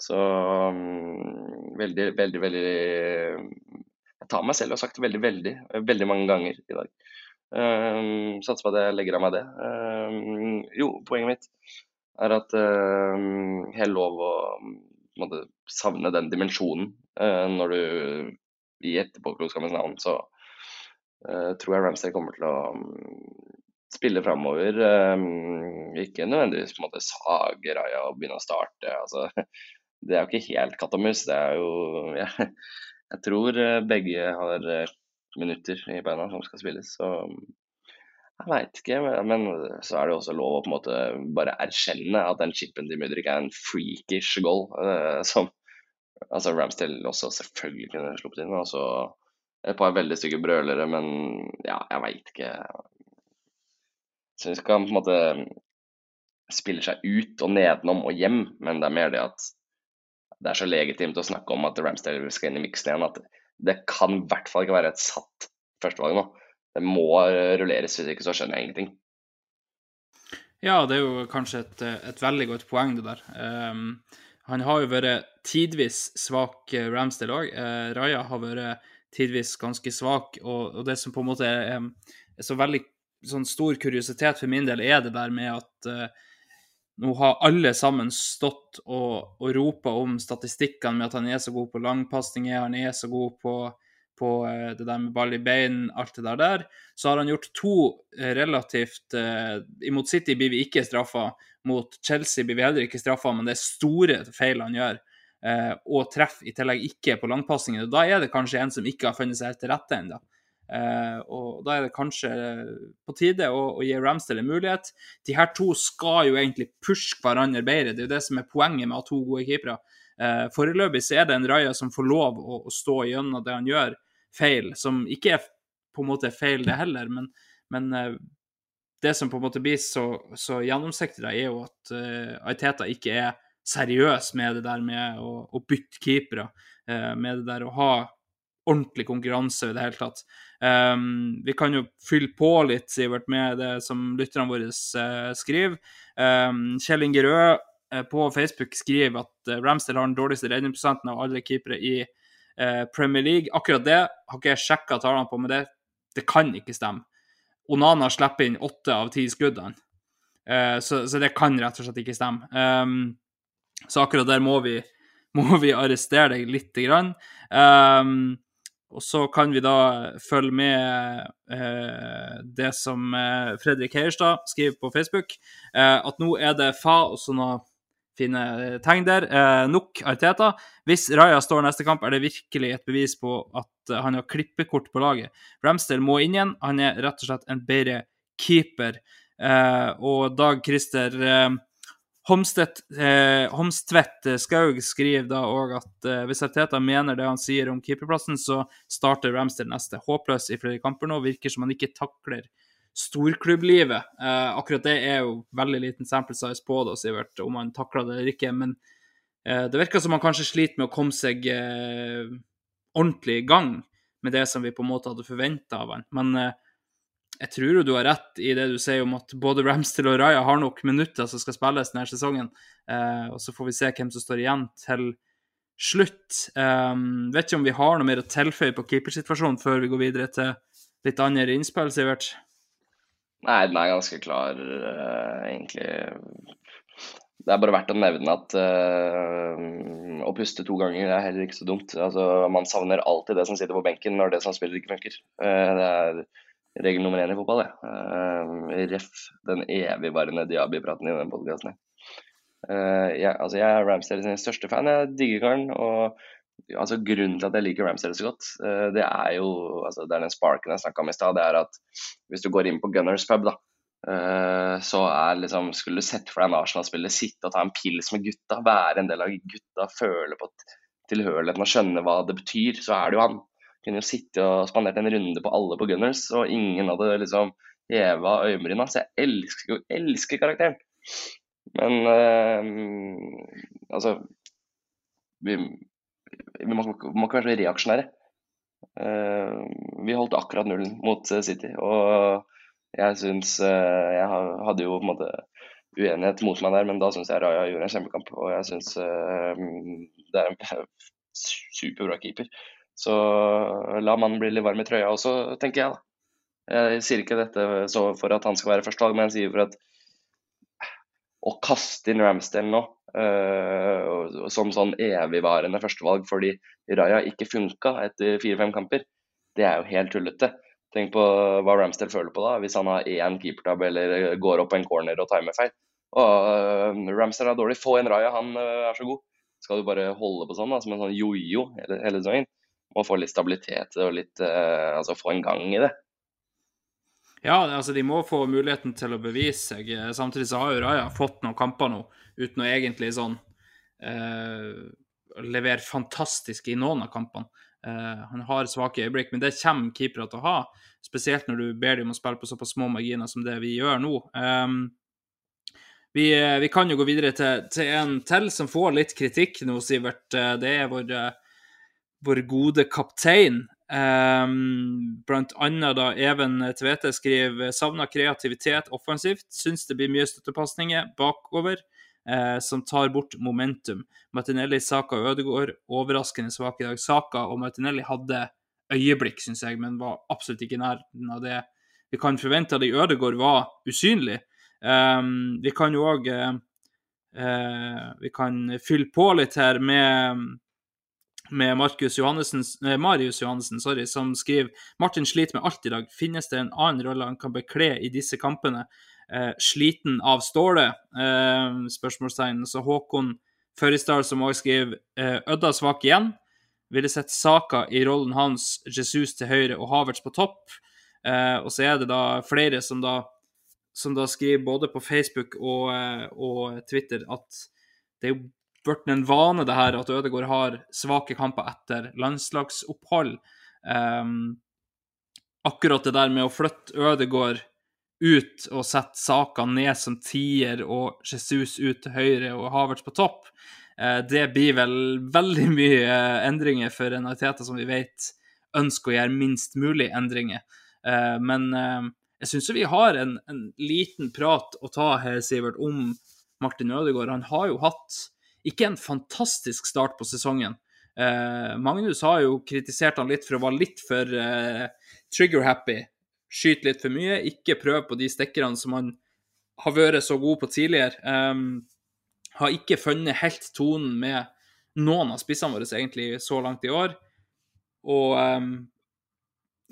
Så um, veldig, veldig, veldig Jeg tar meg selv og har sagt veldig, veldig, veldig mange ganger i dag. Um, satser på at jeg legger av meg det. Um, jo, poenget mitt er at um, helt lov å måtte, savne den dimensjonen uh, når du i etterpåklokskapens navn så uh, tror jeg Ramsay kommer til å um, spille framover. Ikke nødvendigvis på en måte sage Raja og begynne å starte. Altså, det er jo ikke helt katt og mus. Det er jo jeg, jeg tror eh, begge har eh, minutter i beina som skal spilles. Så jeg veit ikke. Men så er det også lov å på en måte bare erkjenne at den chipen til Mudrik er en freakish goal. Uh, som altså Ramsdale også selvfølgelig kunne sluppet inn. Og så et par veldig stygge brølere, men ja, jeg veit ikke. Så ikke skal på en måte spille seg ut og nedenom og hjem, men det er mer det at det er så legitimt å snakke om at Ramsdale skal inn i miksen igjen, at det kan i hvert fall ikke være et satt førstevalg nå. Det må rulleres, hvis ikke så skjønner jeg ingenting. Ja, det er jo kanskje et, et veldig godt poeng, det der. Um, han har jo vært tidvis svak, eh, Ramsdale òg. Uh, eh, Raja har vært tidvis ganske svak, og, og, det som på en måte er, er så veldig sånn stor kuriositet for min del, er det der med at uh, nå har alle sammen stått og, og ropa om statistikkene med at han er så god på langpasninger, han er så god på, på uh, det der med ball i bein, alt det der der. Så har han gjort to uh, relativt eh, Imot City blir vi ikke straffa, mot Chelsea blir vi heller ikke straffa, men det er store feil han gjør. og treffer i tillegg ikke på langpasningene. Da er det kanskje en som ikke har funnet seg helt til rette ennå. Uh, og Da er det kanskje på tide å, å, gi Ramsdale en mulighet. De her to skal jo egentlig pushe hverandre bedre. Det er jo det som er poenget med å ha to gode keepere. Uh, Foreløpig så er det en Raja som får lov å, å, stå gjennom det han gjør, feil. Som ikke er på en måte feil, det heller, men, men uh, det som på en måte blir så, så gjennomsiktig, er jo at uh, Aiteta ikke er seriøs med det der med å, å bytte keepere. med det der å ha ordentlig konkurranse i det hele tatt. Um, vi kan jo fylle på litt, Sivert, med det som lytterne våre uh, skriver. Um, Kjell Inge Rød uh, på Facebook skriver at uh, Ramsdale har den dårligste redningsprosenten av alle keepere i Premier League. Akkurat det har ikke jeg sjekka tallene på, men det, det, kan ikke stemme. Onana slipper inn åtte av ti skuddene, så, så, det kan rett og slett ikke stemme. Um, så akkurat der må vi, må vi arrestere deg lite grann. Um, og så kan vi da følge med eh, det som eh, Fredrik Heierstad skriver på Facebook, eh, at nå er det fa og sånne fine eh, tegn der. Eh, nok Arteta. Hvis Raja står neste kamp, er det virkelig et bevis på at han har klippekort på laget. Ramsdale må inn igjen. Han er rett og slett en bedre keeper. Eh, og Dag Christer Homstedt, eh, Homstvedt eh, Skaug skriver da òg at eh, hvis Arteta mener det han sier om keeperplassen, så starter Ramster neste. Håpløs i flere kamper nå, virker som han ikke takler storklubblivet. Eh, akkurat det er jo veldig liten sample size på det, Sivert, om han takler det eller ikke. Men eh, det virker som han kanskje sliter med å komme seg eh, ordentlig i gang med det som vi på en måte hadde forventa av han. Men jeg tror jo du har rett i det du sier om at både Ramsdale og Raja har nok minutter som skal spilles denne sesongen. Eh, og så får vi se hvem som står igjen til slutt. Um, vet ikke om vi har noe mer å tilføye på keepersituasjonen før vi går videre til litt andre innspill, Sivert? Nei, den er ganske klar, uh, egentlig. det er bare verdt å nevne at uh, å puste to ganger er heller ikke så dumt. Altså, man savner alltid det som sitter på benken når det som spiller ikke funker. Uh, det er regel nummer én i fotball, det. Uh, ref den evigvarende Diaby-praten i den podkasten. Uh, jeg, altså, jeg er Ramsdale sin største fan. Jeg digger karen. og altså, Grunnen til at jeg liker Ramsdale så godt, uh, det er jo altså, det er den sparken jeg snakka om i stad. Det er at hvis du går inn på Gunners pub, da, Uh, så er liksom Skulle du sett for deg en Arsenal-spiller sitte og ta en pils med gutta, være en del av gutta, føle på tilhørigheten og skjønne hva det betyr, så er det jo han. Kunne jo sitte og spandert en runde på alle på Gunners, og ingen hadde liksom heva øyenbryna. Så jeg elsker jo elsker karakteren. Men øh, altså vi, vi, må, må, ikke være så reaksjonære. Uh, vi holdt akkurat nullen mot City. og jeg syns uh, Jeg hadde jo på en måte uenighet mot meg der, men da syns jeg Raja gjorde en kjempekamp. Og jeg syns uh, det er en superbra keeper. Så la mannen bli litt varm i trøya også, tenker jeg da. Jeg sier ikke dette for at han skal være førstevalg, men jeg sier for at å kaste inn Ramsdale nå uh, som sånn evigvarende førstevalg fordi Raja ikke funka etter fire-fem kamper, det er jo helt tullete. Tenk på hva Ramsdale føler på da, hvis han har én keepertabbe eller går opp på en corner og timer feil. Uh, Ramsdale er dårlig, få en Raja, han uh, er så god. Skal du bare holde på sånn, da, som en sånn jojo hele, hele sesongen? Må få litt stabilitet og litt uh, Altså få en gang i det. Ja, altså de må få muligheten til å bevise seg. Samtidig så har jo Raja fått noen kamper nå uten å egentlig sånn levere fantastisk i noen av kampene. Uh, han har svake øyeblikk, men det kommer keepere til å ha. Spesielt når du ber dem å spille på såpass små marginer som det vi gjør nå. Vi, eh, vi, kan jo gå videre til, til, en til som får litt kritikk nå, Sivert. Eh, det er vår, vår gode kaptein. Um, blant annet da Even Tvete skriver savner kreativitet offensivt. Syns det blir mye støttepasninger bakover eh, som tar bort momentum. Martinelli, Saka og Ødegaard overraskende svake i dag. Saka og Martinelli hadde øyeblikk, syns jeg, men var absolutt ikke i nærheten av det vi kan forvente At de Ødegaard var usynlig. Um, vi kan jo òg uh, uh, fylle på litt her med, med Marius Johannessen som skriver Martin sliter med alt i dag. Finnes det en annen rolle han kan bekle i disse kampene? eh, sliten av stålet? Eh, spørsmålstegn. Så Håkon Førrisdal, som også skriver eh, Ødda svak igjen. Ville sett Saka i rollen hans, Jesus til høyre og Havertz på topp. Eh, og så er det da flere som da, som da skriver både på Facebook og, eh, og Twitter at det er jo blitt en vane det her at Ødegaard har svake kamper etter landslagsopphold. Um, akkurat det der med å flytte Ødegaard ut og sette Saka ned som tier og Jesus ut til høyre og Havertz på topp. uh, det blir vel veldig mye eh, endringer for en Arteta som vi vet ønsker å gjøre minst mulig endringer. Uh, men jeg syns vi har en, en, liten prat å ta her, Sivert, om Martin Ødegaard. Han har jo hatt ikke en fantastisk start på sesongen. Magnus har jo kritisert han litt for å være litt for trigger-happy skyte litt for mye, ikke prøve på de stikkerne som han har vært så god på tidligere. Eh, har ikke funnet helt tonen med noen av spissene våre egentlig så langt i år. Og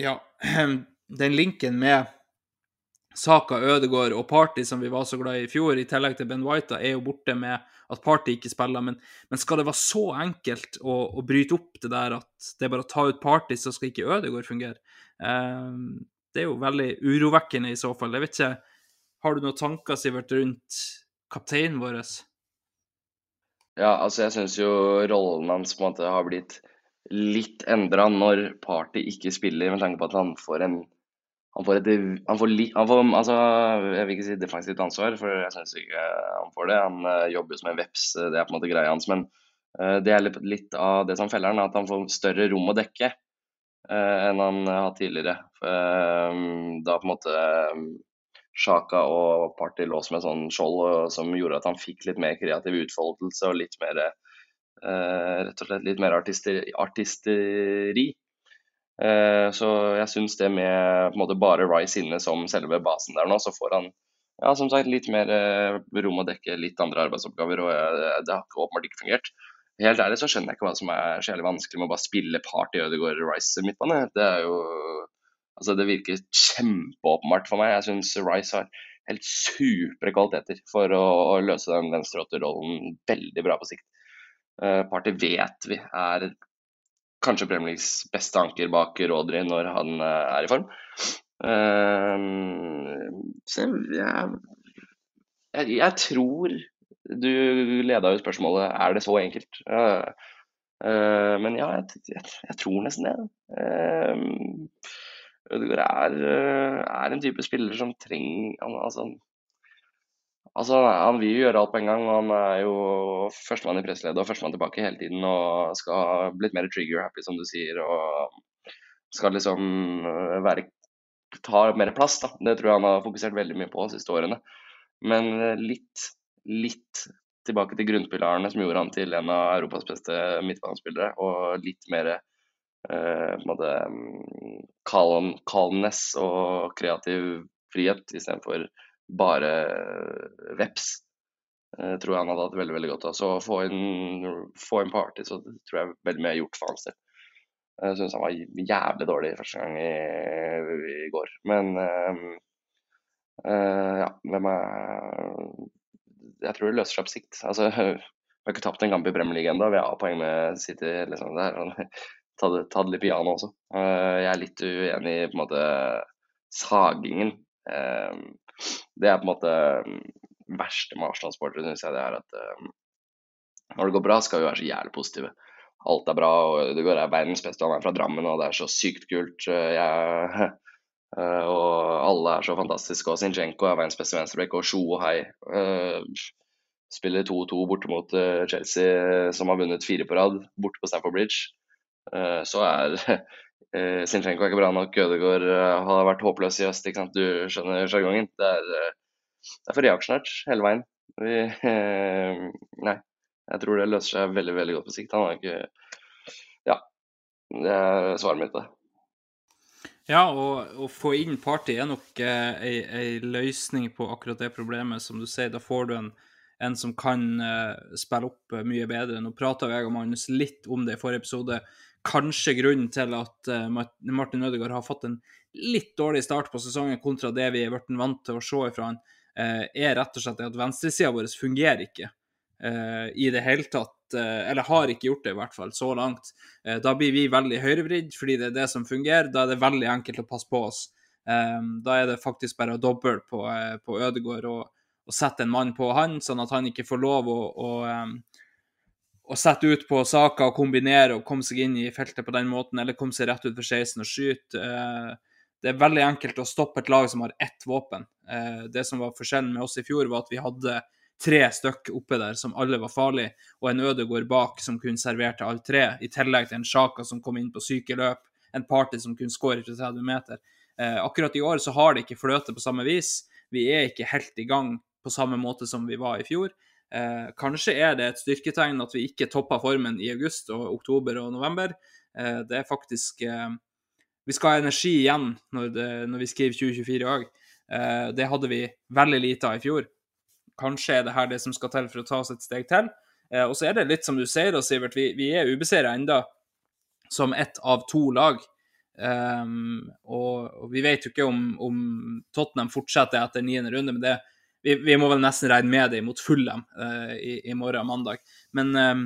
ja, den linken med Saka, Ødegård og Party, som vi var så glad i i fjor, i tillegg til Ben White, er jo borte med at Party ikke spiller. Men, men skal det være så enkelt å, å, bryte opp det der at det er bare å ta ut Party, så skal ikke Ødegaard fungere? Um, det er jo veldig urovekkende i så fall. Jeg vet ikke, Har du noen tanker, Sivert, rundt kapteinen vår? Ja, altså jeg syns jo rollen hans på en måte har blitt litt endra når Party ikke spiller, med tanke på at han får en han får, et, han får, han får altså, Jeg vil ikke si defensivt ansvar, for jeg syns ikke han får det. Han uh, jobber jo som en veps, det er på en måte greia hans. Men uh, det er litt, av det som feller han, at han får større rom å dekke. uh, enn han har hatt tidligere. Eh, da på en måte Sjaka eh, og Party lå som et sånn skjold som gjorde at han fikk litt mer kreativ utfoldelse og litt mer rett og slett litt mer artisteri. artisteri. Så jeg syns det med måte bare Rice inne som selve basen der nå, så får han ja, som sagt, litt mer eh, rom å dekke litt andre arbeidsoppgaver, og eh, det har åpenbart ikke fungert. Helt ærlig så skjønner jeg ikke hva som er så jævlig vanskelig med å bare spille Party Ødegaard Rice midtbane. Det er jo Altså, det virker kjempeåpenbart for meg. Jeg syns Rice har helt supre kvaliteter for å, løse den venstreåtterrollen veldig bra på sikt. Eh, Party vet vi er kanskje Premier Leagues beste anker bak Rodri når han eh, er i form. Eh, så jeg, jeg, jeg tror Du leda jo spørsmålet er det så enkelt. Uh, uh, men ja, jeg, jeg, jeg tror nesten det. Uh, Ødegaard er, eh, er en type spiller som trenger altså, altså, han vil jo gjøre alt på en gang. og Han er jo førstemann i presseleddet og førstemann tilbake hele tiden og skal ha blitt mer trigger-happy, som du sier. Og skal liksom eh, være, ta mer plass. da. Det tror jeg han har fokusert veldig mye på de siste årene. Men eh, litt, litt tilbake til grunnpilarene som gjorde han til en av Europas beste midtbanespillere. Og litt mer eh, på en måte mm, calm, calmness og kreativ frihet istedenfor bare eh, veps. Eh, tror jeg han hadde hatt veldig veldig godt av. Så inn, få inn party, så tror jeg veldig mye er gjort for hans del. Jeg syns han var jævlig dårlig første gang i, i går. Men øh, øh, ja, hvem er Jeg tror det løser seg på sikt. Altså, vi har ikke tapt en kamp i Premier League ennå. Vi har poeng med City. Liksom. der. er sånn ta det, ta det litt piano også. Jeg er litt uenig i på en måte sagingen. Eh, det er på en måte mm, verste med Arsenal-sportere, syns jeg. Det er at eh, når det går bra, skal vi være så jævlig positive. Alt er bra, og det går er verdens beste. Han er fra Drammen, og det er så sykt kult. Jeg, og alle er så fantastiske. Og Zinchenko er verdens beste venstreback, og Sjo og Hei spiller 2-2 borte mot Chelsea, som har vunnet fire på rad, borte på Stamford Bridge. Eh, så er uh, Zinchenko ikke bra nok. Ødegaard uh, har vært håpløs i øst. ikke sant? Du skjønner sjargongen. Det, uh, det, er for reaksjonært hele veien. Vi, nei, jeg tror det løser seg veldig veldig godt på sikt. Han har ikke Ja. Det er svaret mitt, det. Ja, og å få inn Party er nok ei, ei, løsning på akkurat det problemet. Som du sier, da får du en, en som kan spille opp mye bedre. Nå prata jeg og Magnus litt om det i forrige episode kanskje grunnen til at uh, Martin Ødegaard har fått en litt dårlig start på sesongen kontra det vi er blitt vant til å se ifra han, uh, er rett og slett at venstresida vår fungerer ikke uh, i det hele tatt. eller har ikke gjort det, i hvert fall, så langt. da blir vi veldig høyrevridd, fordi det er det som fungerer. Da er det veldig enkelt å passe på oss. da er det faktisk bare å doble på, på Ødegaard og, og, sette en mann på han, sånn at han ikke får lov å, å å sette ut på saker og kombinere og komme seg inn i feltet på den måten, eller komme seg rett ut for 16 og skyte. Eh, det er veldig enkelt å stoppe et lag som har ett våpen. Eh, det som var forskjellen med oss i fjor, var at vi hadde tre stykk oppe der som alle var farlige, og en Ødegård bak som kunne servere til alle tre, i tillegg til en Sjaka som kom inn på syke løp, en Party som kunne skåre fra 30 meter. Eh, akkurat i år så har det ikke fløte på samme vis. Vi er ikke helt i gang på samme måte som vi var i fjor. Eh, kanskje er det et styrketegn at vi ikke toppa formen i august og oktober og november. Eh, det er faktisk eh, Vi skal ha energi igjen når, det, når vi skriver 2024 i Eh, det hadde vi veldig lite av i fjor. Kanskje er det her det som skal til for å ta oss et steg til. Eh, og så er det litt som du sier, da, Sivert, vi, vi er ubeseira enda som ett av to lag. Um, og, og, vi vet jo ikke om, om Tottenham fortsetter etter niende runde, men det, vi, vi, må vel nesten regne med det mot Fulham uh, i, i, morgen mandag. Men, um,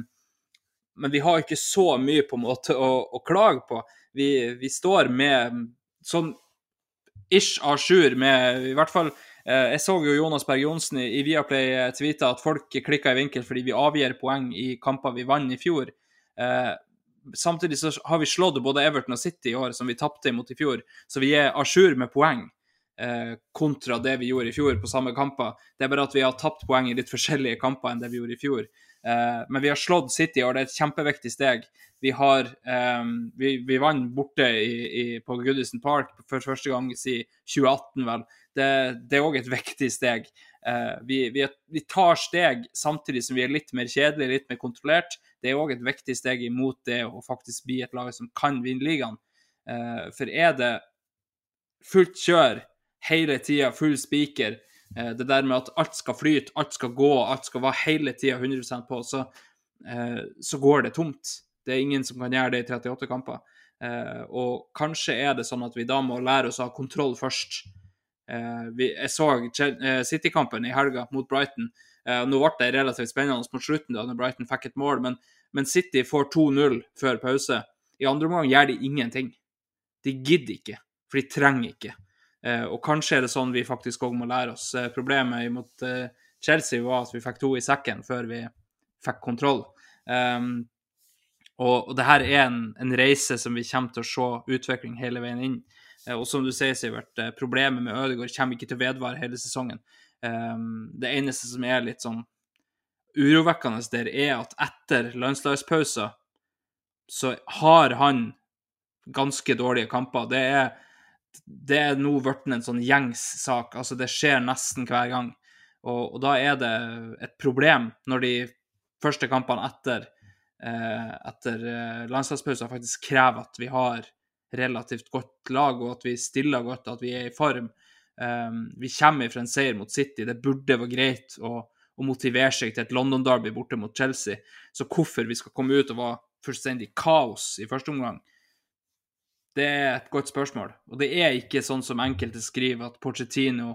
men, vi har ikke så mye på en måte å, å klage på. Vi, vi, står med sånn ish à jour med i hvert fall uh, Jeg så jo Jonas Berg Johnsen i, i Viaplay uh, tweeta at folk klikka i vinkel fordi vi avgir poeng i kamper vi vant i fjor. Uh, samtidig så har vi slått både Everton og City i år, som vi tapte imot i fjor. Så vi er à jour med poeng eh, kontra det vi gjorde i fjor på samme kamper. Det er bare at vi har tapt poeng i litt forskjellige kamper enn det vi gjorde i fjor. Eh, men vi har slått City, og det er et kjempeviktig steg. Vi har eh, vi, vi, vant borte i, i, på Goodison Park for første gang siden 2018, vel. Det, det er òg et viktig steg. Eh, vi, vi, tar steg samtidig som vi er litt mer kjedelige, litt mer kontrollert. Det er òg et viktig steg imot det å faktisk bli et lag som kan vinne ligaen. Eh, for er det fullt kjør hele tida full spiker, Eh, det der med at alt skal flyte, alt skal gå, alt skal være hele tida 100% på, så, eh, så går det tomt. Det er ingen som kan gjøre det i 38 kamper. Eh, og kanskje er det sånn at vi da må lære oss å ha kontroll først. Jeg så City-kampen i helga mot Brighton. Nå ble det relativt spennende mot slutten da når Brighton fikk et mål, men, men City får 2-0 før pause. I andre omgang gjør de ingenting. De gidder ikke, for de trenger ikke. Eh, og kanskje er det sånn vi faktisk òg må lære oss. Eh, problemet mot eh, Chelsea var at vi fikk to i sekken før vi fikk kontroll. Um, og, og det her er en, en reise som vi kommer til å se utvikling hele veien inn. Og som du sier, Sivert, problemet med Ødegaard kommer ikke til å vedvare hele sesongen. Um, det eneste som er litt sånn urovekkende der, er at etter landslagspausen så har han ganske dårlige kamper. Det er, det er nå blitt en sånn gjengs sak. Altså, det skjer nesten hver gang. Og, og da er det et problem når de første kampene etter, eh, etter eh, landslagspausen faktisk krever at vi har relativt godt lag, og at vi stiller godt, at vi er i form. Um, vi kommer fra en seier mot City. Det burde være greit å, å motivere seg til et London-derby borte mot Chelsea. Så hvorfor vi skal komme ut og være fullstendig kaos i første omgang, det er et godt spørsmål. Og det er ikke sånn som enkelte skriver, at Pochettino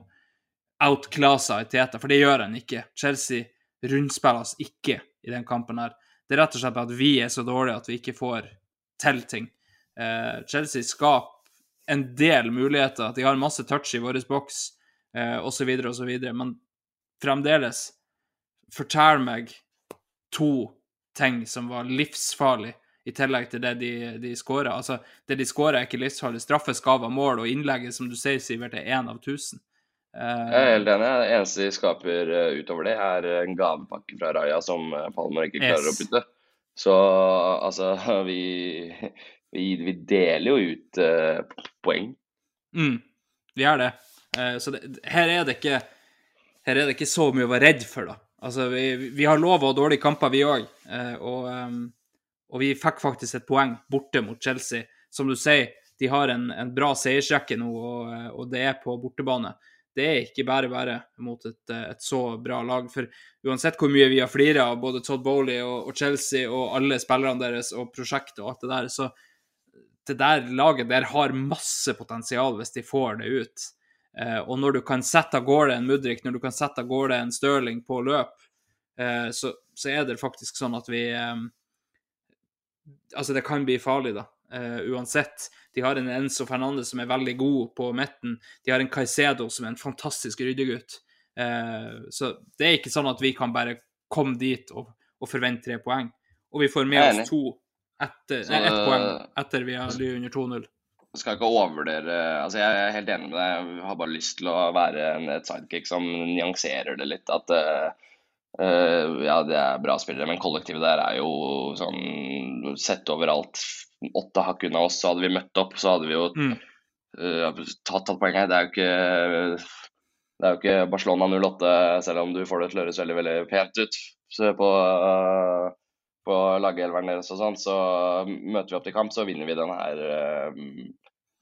outclasser Teta, for det gjør han ikke. Chelsea rundspiller oss ikke i den kampen her. Det er rett og slett at vi er så dårlige at vi ikke får til ting. Eh, Chelsea skaper en del muligheter. De har masse touch i vår boks, eh, osv., osv. Men fremdeles, fortell meg to ting som var livsfarlig i tillegg til det de, de skåra. Altså, det de skåra, er ikke livsfarlig. Straffe skal være mål, og innlegget, som du sier, Sivert, er én av tusen. Eh, Jeg er helt enig. Det eneste de skaper eh, utover det, er en gavepakke fra Raja som eh, Palmer ikke klarer Yes. å putte. Så altså, vi, vi, vi deler jo ut uh, poeng. Mm, vi gjør det. Så det, her, er det ikke, her er det ikke så mye å være redd for, da. Altså, vi, vi har lov å ha dårlige kamper, vi òg. Og, ehm, og vi fikk faktisk et poeng borte mot Chelsea. Som du sier, de har en, en bra seiersrekke nå, og, og det er på bortebane. Det er ikke bare bare mot et, et så bra lag. For uansett hvor mye vi har flira av både Todd Bowley og, og Chelsea og alle spillerne deres og prosjektet og alt det der, så det der laget der har masse potensial hvis de får det ut. Eh, og når du kan sette av gårde en Mudrik, når du kan sette av gårde en Stirling på løp, eh, så, så er det faktisk sånn at vi eh, Altså, det kan bli farlig, da. Uh, uansett. De har en Enzo Fernandez som er veldig god på midten. De har en Caicedo som er en fantastisk ryddegutt. Uh, så det er ikke sånn at vi kan bare komme dit og, og forvente tre poeng. Og vi får med oss to etter, Så, nei, ett poeng etter vi har ligget under 2-0. Skal ikke overvurdere Altså, jeg er helt enig med deg. Jeg har bare lyst til å være en, et sidekick som nyanserer det litt. At eh, eh, ja, det er bra spillere, men kollektivet der er jo sånn Sett overalt åtte hakk unna oss, så hadde vi møtt opp, så hadde vi jo Mm. uh, tatt, tatt poeng. Det er jo ikke det er jo ikke Barcelona 08, selv om du får det til å høres veldig veldig pent ut så på, uh, på lagelveren deres og sånn. Så møter vi opp til kamp, så vinner vi den her uh,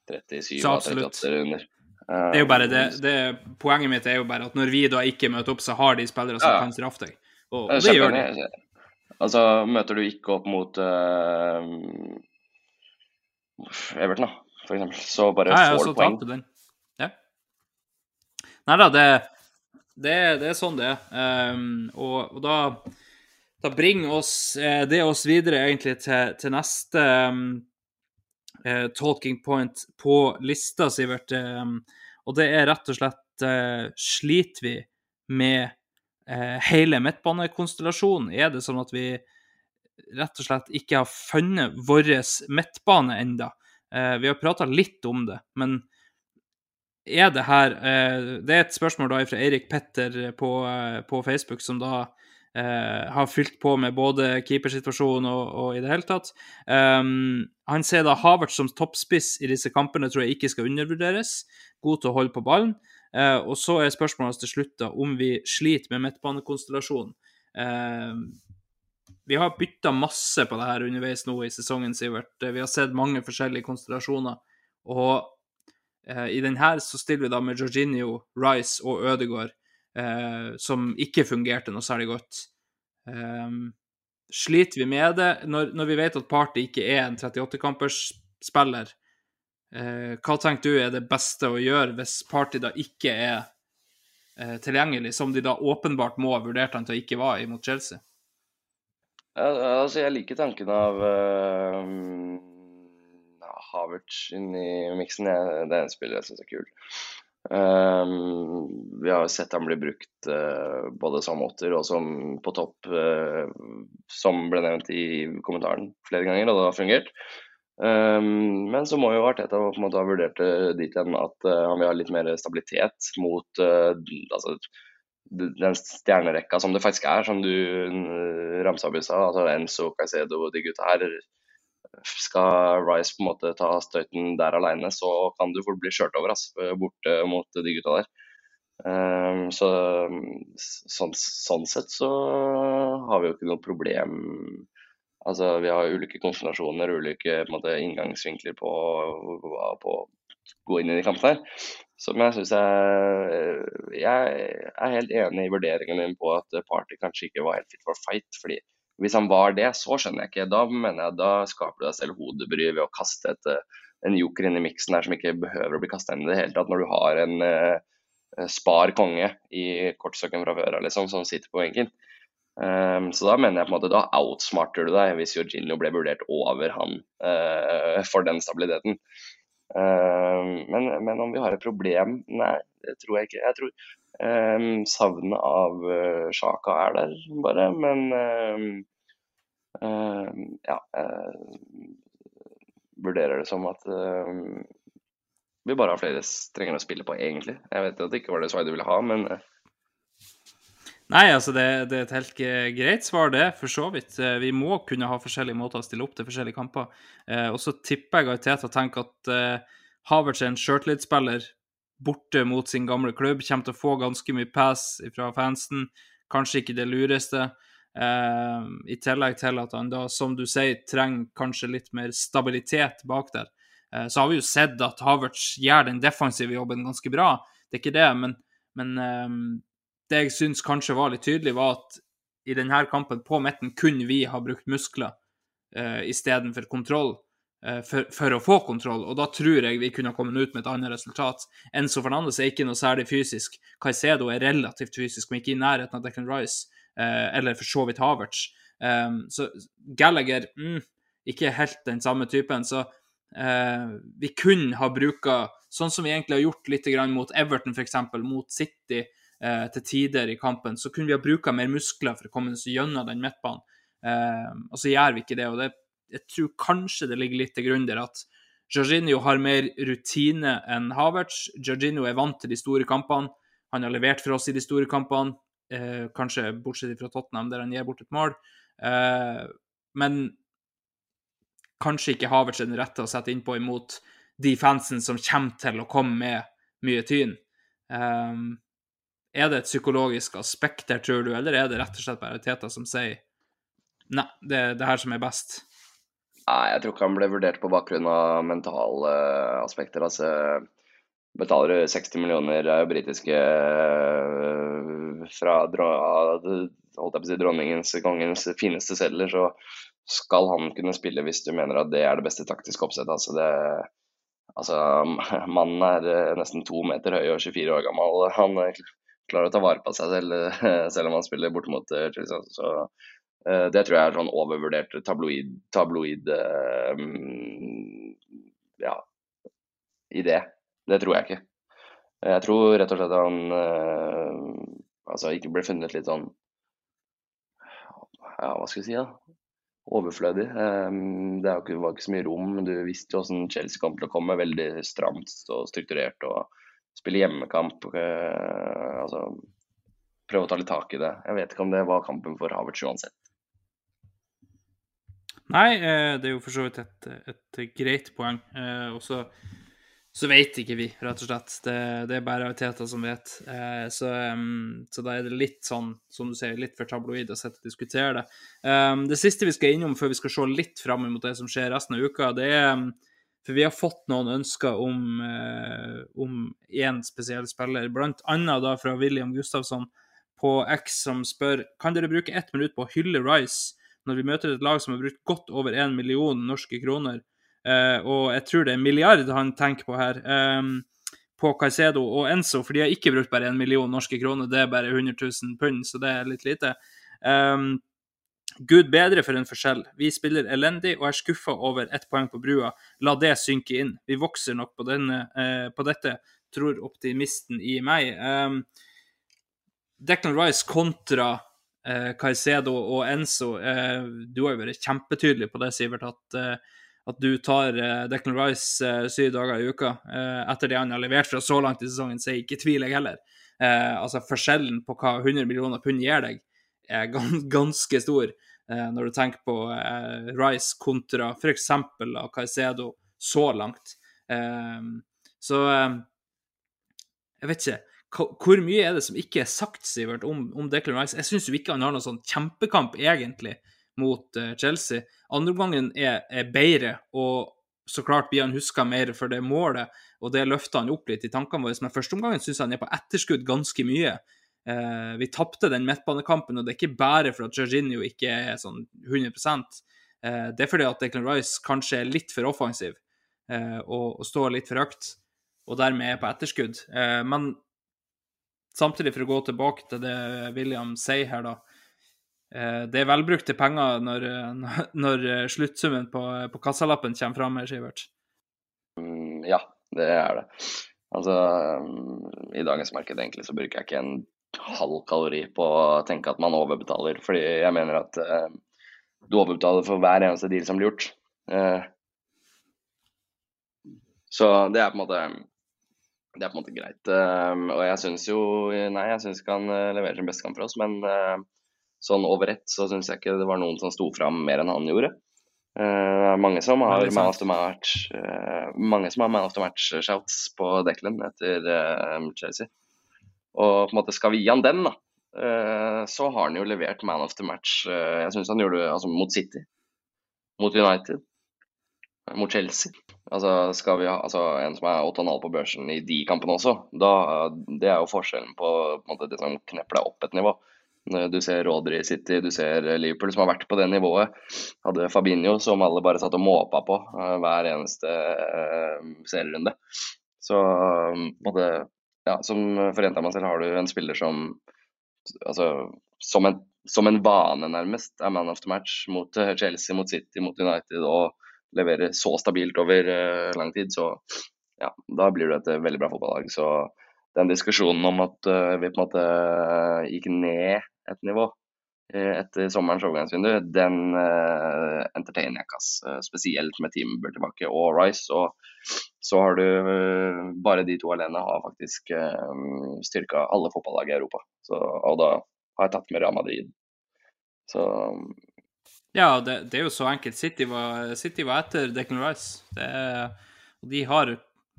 37 av 38 runder. Det er jo bare det, det Poenget mitt er jo bare at når vi da ikke møter opp, så har de spillere som Ja, kan straffe deg. Og, det gjør de. Altså, møter du ikke opp mot uh, Everton, da, for eksempel, så bare Ja, ja, får så du poeng. du den. Ja. Nei da, det, det, det er sånn det er. Um, og, og da, da bringer oss eh, det oss videre egentlig til, til neste ehm, eh, talking point på lista, Sivert. Ehm, og det er rett og slett eh, Sliter vi med eh, hele midtbanekonstellasjonen? Er det sånn at vi rett og slett ikke har funnet vår midtbane enda? Eh, vi har prata litt om det, men er det her eh, Det er et spørsmål da fra Eirik Petter på, eh, på Facebook, som da eh, har fylt på med både keepersituasjonen og, og i det hele tatt. Um, han ser da Havert som toppspiss i disse kampene, tror jeg ikke skal undervurderes. God til å holde på ballen. Eh, og så er spørsmålet til slutt da om vi sliter med midtbanekonstellasjonen. Eh, vi har bytta masse på det her underveis nå i sesongen, Sivert. Vi har sett mange forskjellige konstellasjoner. Og eh, i den her så stiller vi da med Jorginho, Rice og Ødegaard. Eh, som ikke fungerte noe særlig godt. Um, sliter vi med det når, når, vi vet at Party ikke er en 38-kampers spiller? Eh, hva tenker du er det beste å gjøre hvis Party da ikke er eh, tilgjengelig, som de da åpenbart må ha vurdert han til å ikke være imot Chelsea? Altså, jeg liker tanken av uh, Havertz inn i miksen. Det er en spiller jeg syns er kul. Um, vi har sett han bli brukt uh, både som åtter og som på topp, uh, som ble nevnt i kommentaren flere ganger, og det har fungert. Um, men så må jo Arteta på en måte ha vurdert det dit hen at uh, han vil ha litt mer stabilitet mot altså, den stjernerekka som det faktisk er, som du ramsa opp i stad. Altså Enzo, Caicedo og de gutta her skal Rice på en måte ta støyten der alene, så kan du fort bli kjørt over altså, borte mot de gutta der. Um, så sånn, sånn, sett så har vi jo ikke noe problem. Altså, vi har ulike konsentrasjoner, ulike måte, inngangsvinkler på, på, gå inn i de kampene her. Som jeg syns jeg Jeg er helt enig i vurderingen din på at Party kanskje ikke var helt fit for fight. fordi hvis han var det, så skjønner jeg ikke. Da mener jeg da skaper du deg selv hodebry ved å kaste et, eh, en joker inn i miksen her som ikke behøver å bli kasta inn i det hele tatt, når du har en uh, spar konge i kortstokken fra før liksom, som sitter på benken. Um, så da mener jeg på en måte da outsmarter du deg hvis Jorginho ble vurdert over han uh, for den stabiliteten. Uh, men, men, om vi har et problem? Nei, det tror jeg ikke. Jeg tror Um, savnet av uh, Sjaka er der, bare. Men um, um, ja vurderer det som at vi bare har flere strenger å spille på, egentlig. Jeg vet at det ikke var det svaret du ville ha, men uh. Nei, altså det, det, er et helt greit svar, det, for så vidt. Vi må kunne ha forskjellige måter å stille opp til forskjellige kamper. Eh, og så tipper jeg Gaiteta tenker at eh, Havertz er en shirtlead-spiller borte mot sin gamle klubb. Kommer til å få ganske mye pass fra fansen. Kanskje ikke det lureste. Uh, I tillegg til at han da, som du sier, trenger kanskje litt mer stabilitet bak der. Uh, så har vi jo sett at Havertz gjør den defensive jobben ganske bra, det er ikke det. Men, men det jeg syns kanskje var litt tydelig, var at i denne kampen på midten kunne vi ha brukt muskler uh, istedenfor kontroll. Eh, for, for, å få kontroll, og da tror jeg vi kunne kommet ut med et annet resultat. Enzo Fernandes er ikke noe særlig fysisk. Caicedo er relativt fysisk, men ikke i nærheten av Declan Rice, eh, eller for så vidt Havertz. Um, så Gallagher mm, ikke helt den samme typen. Så eh, vi kunne ha bruka, sånn som vi egentlig har gjort litt mot Everton f.eks., mot City uh, til tider i kampen, så kunne vi ha bruka mer muskler for å komme oss gjennom den midtbanen. Eh, og så gjør vi ikke det. og det jeg tror kanskje det ligger litt til grunn der at Jorginho har mer rutine enn Havertz. Jorginho er vant til de store kampene. Han har levert for oss i de store kampene, eh, kanskje bortsett fra Tottenham, der han gir bort et mål. Eh, men kanskje ikke Havertz er den rette å sette innpå imot de fansen som kommer til å komme med mye tyn. Eh, er det et psykologisk aspekt der, tror du, eller er det rett og slett bare Teta som sier nei, det er det her som er best? Nei, jeg tror ikke han ble vurdert på bakgrunn av mentale aspekter. Altså, betaler du 60 millioner britiske eh, fra holdt jeg på å si, dronningens, kongens fineste sedler, så skal han kunne spille hvis du mener at det er det beste taktiske oppsettet. Altså, altså, mannen er eh, nesten to meter høy og 24 år gammel. Han klarer å ta vare på seg selv, selv om han spiller bortimot Chelsea. Så uh, det tror jeg er sånn overvurdert tabloid, tabloid um, ja, idé. Det tror jeg ikke. Jeg tror rett og slett han uh, altså ikke ble funnet litt sånn Ja, hva skal vi si, da? Overflødig. Um, det var ikke så mye rom. Du visste jo hvordan Chelsea kom til å komme. Veldig stramt og strukturert. og Spille hjemmekamp. Uh, altså prøve å ta litt tak i det. Jeg vet ikke om det var kampen for Havertz uansett. Nei, eh, det er jo for så vidt et, et greit poeng. Eh, og så, så vet ikke vi, rett og slett. Det, det er bare Teta som vet. Så, så, da er det litt sånn, som du sier, litt for tabloid å sitte og diskutere det. Det siste vi skal innom før vi skal se litt fram mot det som skjer resten av uka, det er For vi har fått noen ønsker om, eh, én spesiell spiller, blant annet da fra William Gustavsson på X, som spør kan dere bruke ett minutt på å hylle Rice når vi møter et lag som har brukt godt over én million norske kroner. Eh, og jeg tror det er en milliard han tenker på her. eh, på Caicedo og Enzo, for de har ikke brukt bare én million norske kroner, det er bare 100 000 pund, så det er litt lite. Um, Gud bedre for en forskjell. Vi spiller elendig og er skuffa over ett poeng på brua. La det synke inn. Vi vokser nok på, denne, eh, på dette, tror optimisten i meg. Um, Declan Rice kontra eh, Caicedo og Enzo. Eh, du har jo vært kjempetydelig på det, Sivert, at, eh, at du tar eh, Declan Rice eh, syv dager i uka. Eh, etter det han har levert fra så langt i sesongen, så jeg ikke tviler jeg heller. Eh, altså Forskjellen på hva 100 millioner pund gir deg, er ganske stor. Eh, når du tenker på eh, Rice kontra f.eks. Caicedo så langt. Eh, så eh, jeg vet ikke. Hvor mye er det som ikke er sagt, Sivert, om, om Declan Rice? Jeg syns ikke han har noen sånn kjempekamp, egentlig, mot Chelsea. Andreomgangen er, er bedre, og så klart blir han huska mer for det målet, og det løfter han opp litt i tankene våre. Men førsteomgangen syns jeg han er på etterskudd ganske mye. Eh, vi tapte den midtbanekampen, og det er ikke bare for at Jorginho ikke er sånn 100 eh, Det er fordi at Declan Rice kanskje er litt for offensiv eh, og, og står litt for høyt, og dermed er på etterskudd. Men samtidig, for å gå tilbake til det William sier her, da. Det er velbrukte penger når, når sluttsummen på, på kassalappen kommer fram her, Sivert. Mm, Ja, det er det. Altså, mm, i dagens marked egentlig så bruker jeg ikke en halv kalori på å tenke at man overbetaler, fordi jeg mener at eh, du overbetaler for hver eneste deal som blir gjort. Eh, så det er på en måte det er på en måte greit. Eh, og jeg syns jo Nei, jeg syns ikke han eh, leverer sin beste kamp for oss, men eh, sånn over ett så syns jeg ikke det var noen som sto fram mer enn han gjorde. Eh, mange som har man of the match Mange som har man of the match-shouts på Declan etter Chelsea. Og på en måte skal vi gi han den, da, eh, så har han jo levert man of the match. Eh, jeg syns han gjorde det altså, mot City, mot United, mot Chelsea. Altså, skal vi ha altså, en som er 8,5 på børsen i de kampene også, da, det er jo forskjellen på, på en måte, det som knepper deg opp et nivå. Du ser Rodri City, du ser Liverpool som har vært på det nivået. Hadde Fabinho som alle bare satt og måpa på eh, hver eneste serierunde. Så eh, på en måte, ja, som forenta meg selv har du en spiller som altså, som, en, som en vane nærmest er man of the match mot eh, Chelsea, mot City, mot United og leverer så stabilt over uh, lang tid, så ja, da blir det et eh, veldig bra fotballag. Så den diskusjonen om at uh, vi på en måte eh, gikk ned et nivå eh, etter sommerens overgangsvindu, den uh, entertainer jeg ikke. Eh, Spesielt med Timber tilbake og Rice. Og så har du uh, bare de to alene har faktisk uh, styrka alle fotballag i Europa. Så, og da har jeg tatt med Real Madrid. Så Ja, det, det er jo så enkelt. City var, City var etter Declan Rice. Er, og de har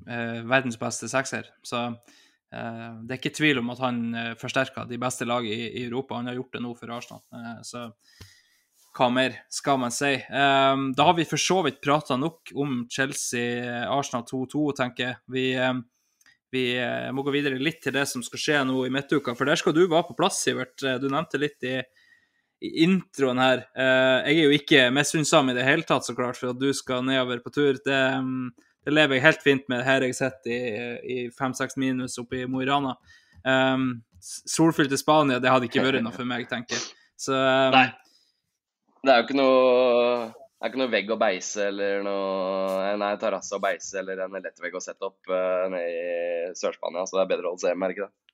eh, verdens beste sekser. Så eh, det er ikke tvil om at han eh, forsterker de beste lagene i, i Europa. Han har gjort det nå for Arsenal. Eh, så hva mer skal man si? Eh, da har vi for så vidt prata nok om Chelsea-Arsenal 2-2, tenker jeg. Vi, eh, vi eh, må gå videre litt til det som skal skje nå i midtuka, for der skal du være på plass, Sivert. Eh, Du nevnte litt i i introen her. Eh, jeg er jo ikke misunnsom i det hele tatt, så klart, for at du skal nedover på tur. Det, mm, det lever jeg helt fint med her jeg sitter i, i fem-seks minus oppe i Mo i Rana. Um, solfylte Spania, det hadde ikke vært noe for meg, tenker jeg. Så um, Nei. Det er jo ikke noe det er ikke noe vegg å beise eller noe Nei, terrasse å beise eller en lettvegg å sette opp uh, nede i Sør-Spania, så det er bedre å holde seg hjemme, er det ikke det?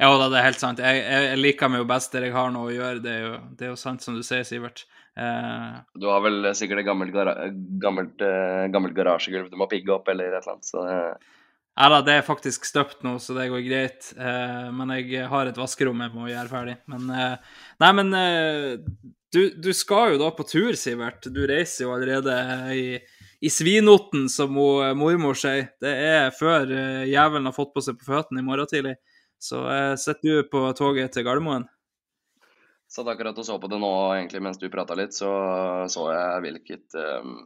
Ja da, det er helt sant. Jeg, jeg, jeg liker meg jo best der jeg har noe å gjøre. Det er jo, det er jo sant som du sier, Sivert. Eh, Du har vel sikkert et gammelt, gara gammelt, eh, gammelt garasjegulv du må pigge opp, eller et eller annet. Så Eh. Ja da, det er faktisk støpt nå, så det går greit. Eh, men jeg har et vaskerom jeg må gjøre ferdig. Men eh, Nei, men eh, du, du skal jo da på tur, Sivert. Du reiser jo allerede i, i svinoten, som mormor sier. Det er før eh, jævelen har fått på seg på føttene i morgen tidlig. Så eh, sitter du på toget til Gardermoen. satt akkurat og så på det nå, egentlig, mens du prata litt, så så jeg hvilket um,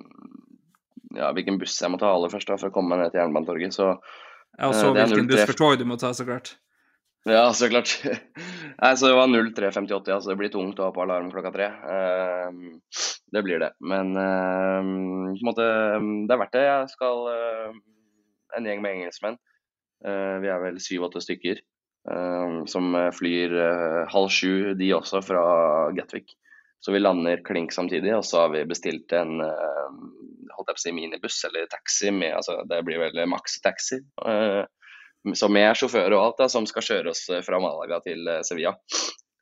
ja, hvilken buss jeg må ta aller først da, for å komme meg ned til Jernbanetorget. Så Ja, og så Eh, er hvilken buss for tog du må ta, så klart. ja, så klart. Nei, så det var 03.58, ja, så det blir tungt å ha på alarm klokka tre. Uh, det blir det. Men uh, på en måte, det er verdt det. Jeg skal en gjeng med engelskmenn. Vi er vel syv-åtte stykker. Eh, som flyr eh, halv sju, de også, fra Gatwick. Så vi lander klink samtidig, og så har vi bestilt en eh, si minibuss eller taxi med altså Det blir vel maks-taxi. så med sjåfør og alt, da, som skal kjøre oss eh, fra Malaga til eh, Sevilla.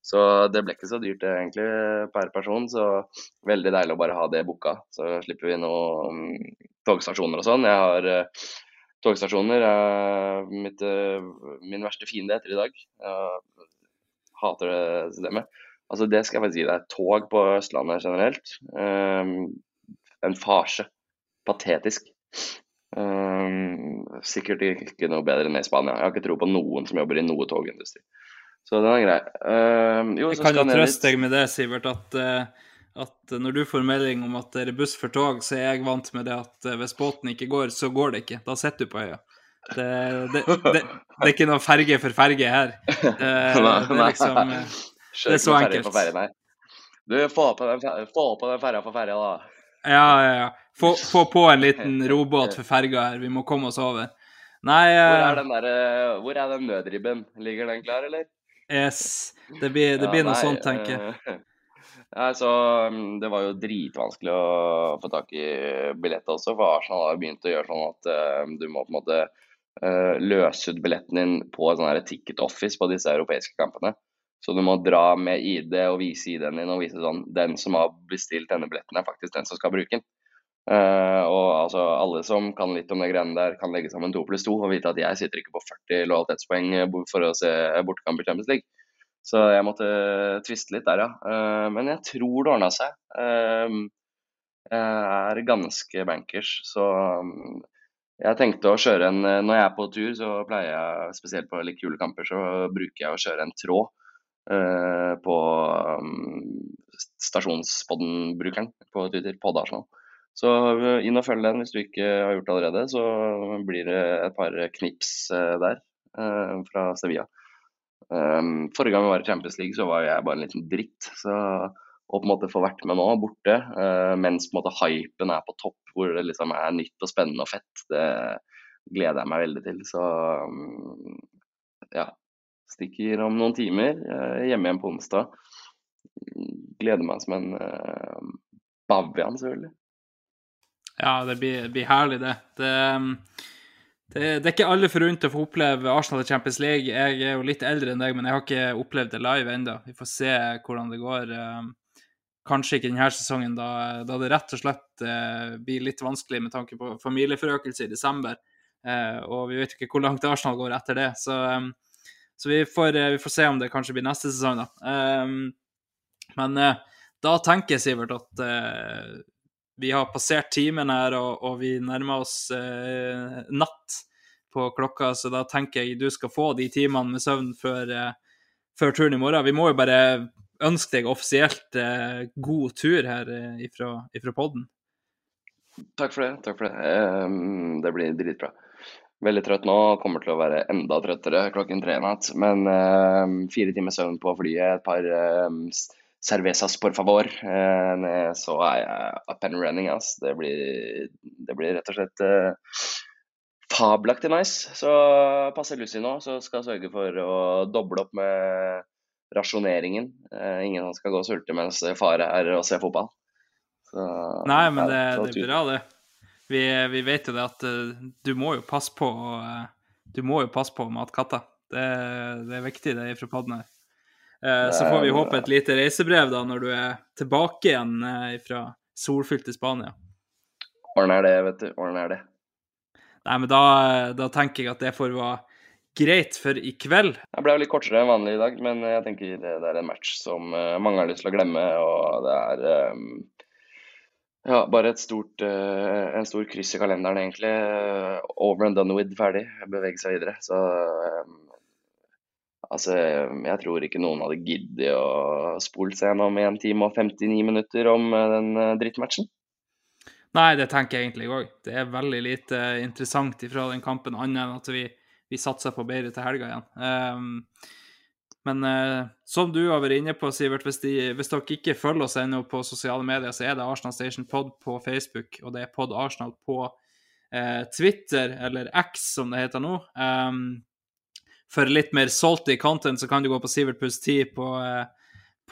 Så det ble ikke så dyrt eh, egentlig per person, så veldig deilig å bare ha det booka. Så slipper vi noen mm, togstasjoner og sånn. Jeg har eh, togstasjoner er mitt, eh, min verste fiende etter i dag. Jeg hater det systemet. Altså det skal jeg faktisk gi deg. Tog på Østlandet generelt. eh, en farse. Patetisk. Um, sikkert ikke noe bedre enn i Spania. Jeg har ikke tro på noen som jobber i noe togindustri. Så den er grei. Jo, Jeg kan jo trøste deg med det, Sivert, at, eh, at når du får melding om at det er buss for tog, så er jeg vant med det at eh, hvis båten ikke går, så går det ikke. Da sitter du på øya. Det, det, det, det er ikke noe ferge for ferge her. Det, det er liksom eh, det er så noe enkelt. Du, få på den, få på den ferja for ferja, da. Ja, ja, ja. Få, få på en liten robåt for ferga her. Vi må komme oss over. Nei, Hvor eh, er den, der, eh, hvor er den nødribben? Ligger den klar, eller? yes. Det blir, det Ja, blir noe nei, sånt, tenker jeg. Eh, Nei, så mm, Det var jo dritvanskelig å få tak i billett også, for Arsenal har begynt å gjøre sånn at uh, du må på en måte uh, løse ut billetten din på et sånn ticket office på disse europeiske kampene. Så du må dra med ID og vise ID-en din og vise sånn Den som har bestilt denne billetten, er faktisk den som skal bruke den. Uh, og altså alle som kan litt om de greiene der, kan legge sammen to pluss to og vite at jeg sitter ikke på 40 lojalitetspoeng for å se bortekamp i Champions League. Så jeg måtte tviste litt der, ja. Eh, men jeg tror det ordna seg. Eh, jeg er ganske bankers, så jeg tenkte å kjøre en Når jeg er på tur, så pleier jeg, spesielt på litt kule kamper, så bruker jeg å kjøre en tråd eh, på stasjonspodden-brukeren på Twitter, Poddarsenal. Så eh, inn og følg den hvis du ikke har gjort det allerede. Så blir det et par knips eh, der eh, fra Sevilla. Um, forrige gang vi var i Champions League, så var jeg bare en liten dritt. Så å på en måte få vært med nå, borte, uh, mens på en måte hypen er på topp, hvor det liksom er nytt og spennende og fett, det gleder jeg meg veldig til. Så um, ja. Stikker om noen timer, uh, hjemme igjen på onsdag. Gleder meg som en uh, bavian, selvfølgelig. Ja, det blir, blir herlig, det. Det, um, det. det er ikke alle forunt å få oppleve Arsenal i Champions League. Jeg er jo litt eldre enn deg, men jeg har ikke opplevd det live ennå. Vi får se hvordan det går. Um, Kanskje ikke denne sesongen, da, da det rett og slett eh, blir litt vanskelig med tanke på familieforøkelse i desember. Eh, og vi vet ikke hvor langt Arsenal går etter det. Så, så vi, får, eh, vi får se om det kanskje blir neste sesong, da. Men eh, da tenker jeg, Sivert, at eh, vi har passert timen her, og, og vi nærmer oss eh, natt på klokka, så da tenker jeg du skal få de timene med søvn før, eh, før turen i morgen. Vi må jo bare ønske deg offisielt eh, god tur her eh, ifra, ifra podden. Takk for det. takk for Det um, Det blir dritbra. Veldig trøtt nå, kommer til å være enda trøttere klokken tre i natt. Men um, fire timer søvn på flyet, et par s- cervezas por favor, eh, så er jeg up and running. Ass. Det, blir, det blir rett og slett uh, fabelaktig nice. Så passer Lucy nå, så skal jeg sørge for å doble opp med rasjoneringen. Uh, ingen skal gå og sulte mens far er og ser fotball. Så, Nei, men det, det er bra, det. Vi, vi vet jo det at uh, du må jo passe på Du må jo passe på matkatta. Det, det er viktig, det fra podden her. Eh, Så får vi håpe et lite reisebrev da når du er tilbake igjen eh, fra solfylte Spania. Ordner det, vet du. Ordner det. Nei, men da, da tenker jeg at det får være greit for i kveld. Det ble litt kortere enn vanlig i dag, men jeg tenker det er en match som eh, mange har lyst til å glemme. Og det er um, ja, bare et stort, uh, en stor kryss i kalenderen, egentlig. Eh, Over and done with, ferdig. Bevege seg videre. Så eh, altså, jeg tror ikke noen hadde giddet å spole seg gjennom 1 time og 59 minutter om eh, den eh, drittmatchen. Nei, det tenker jeg egentlig òg. Det er veldig lite interessant ifra den kampen, annet enn at vi, vi satser på bedre til helga igjen. Um, men uh, som du har vært inne på, Sivert, hvis, de, hvis dere ikke følger oss ennå på sosiale medier, så er det Arsenal Station Pod på Facebook, og det er Pod Arsenal på uh, Twitter, eller X som det heter nå. Um, for litt mer salty content så kan du gå på Sivert pluss 10 på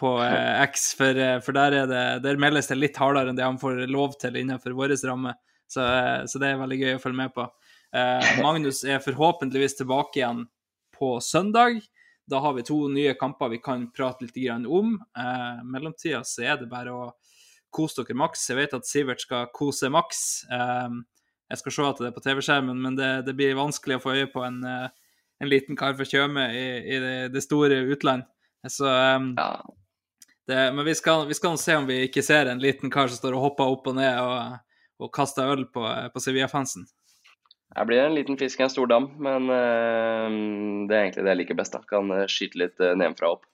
på eh, X, for, eh, for der, det, der, meldes det litt hardere enn det han får lov til innenfor vår ramme. Så, eh, så, det er veldig gøy å følge med på. Eh, Magnus er forhåpentligvis tilbake igjen på søndag. Da har vi to nye kamper vi kan prate litt om. Eh, mellomtida så er det bare å kose dere maks. Jeg vet at Sivert skal kose maks. Eh, jeg skal se at det er på TV-skjermen, men det, det, blir vanskelig å få øye på en, eh, en liten kar fra Tjøme i, i det, det, store utland. Så um, ja. Det, men vi skal, vi skal, se om vi ikke ser en liten kar som står og hopper opp og ned og, og kaster øl på, på Sevilla-fansen. Jeg blir en liten fisk i en stor dam, men uh, det er egentlig det jeg liker best. da. Kan eh, skyte litt uh, nedenfra opp.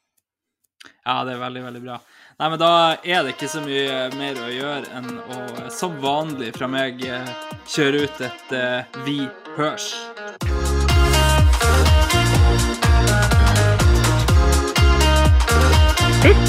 Ja, det er veldig, veldig bra. Nei, men da er det ikke så mye mer å gjøre enn å, som vanlig fra meg, kjøre ut et uh, Vi hørs.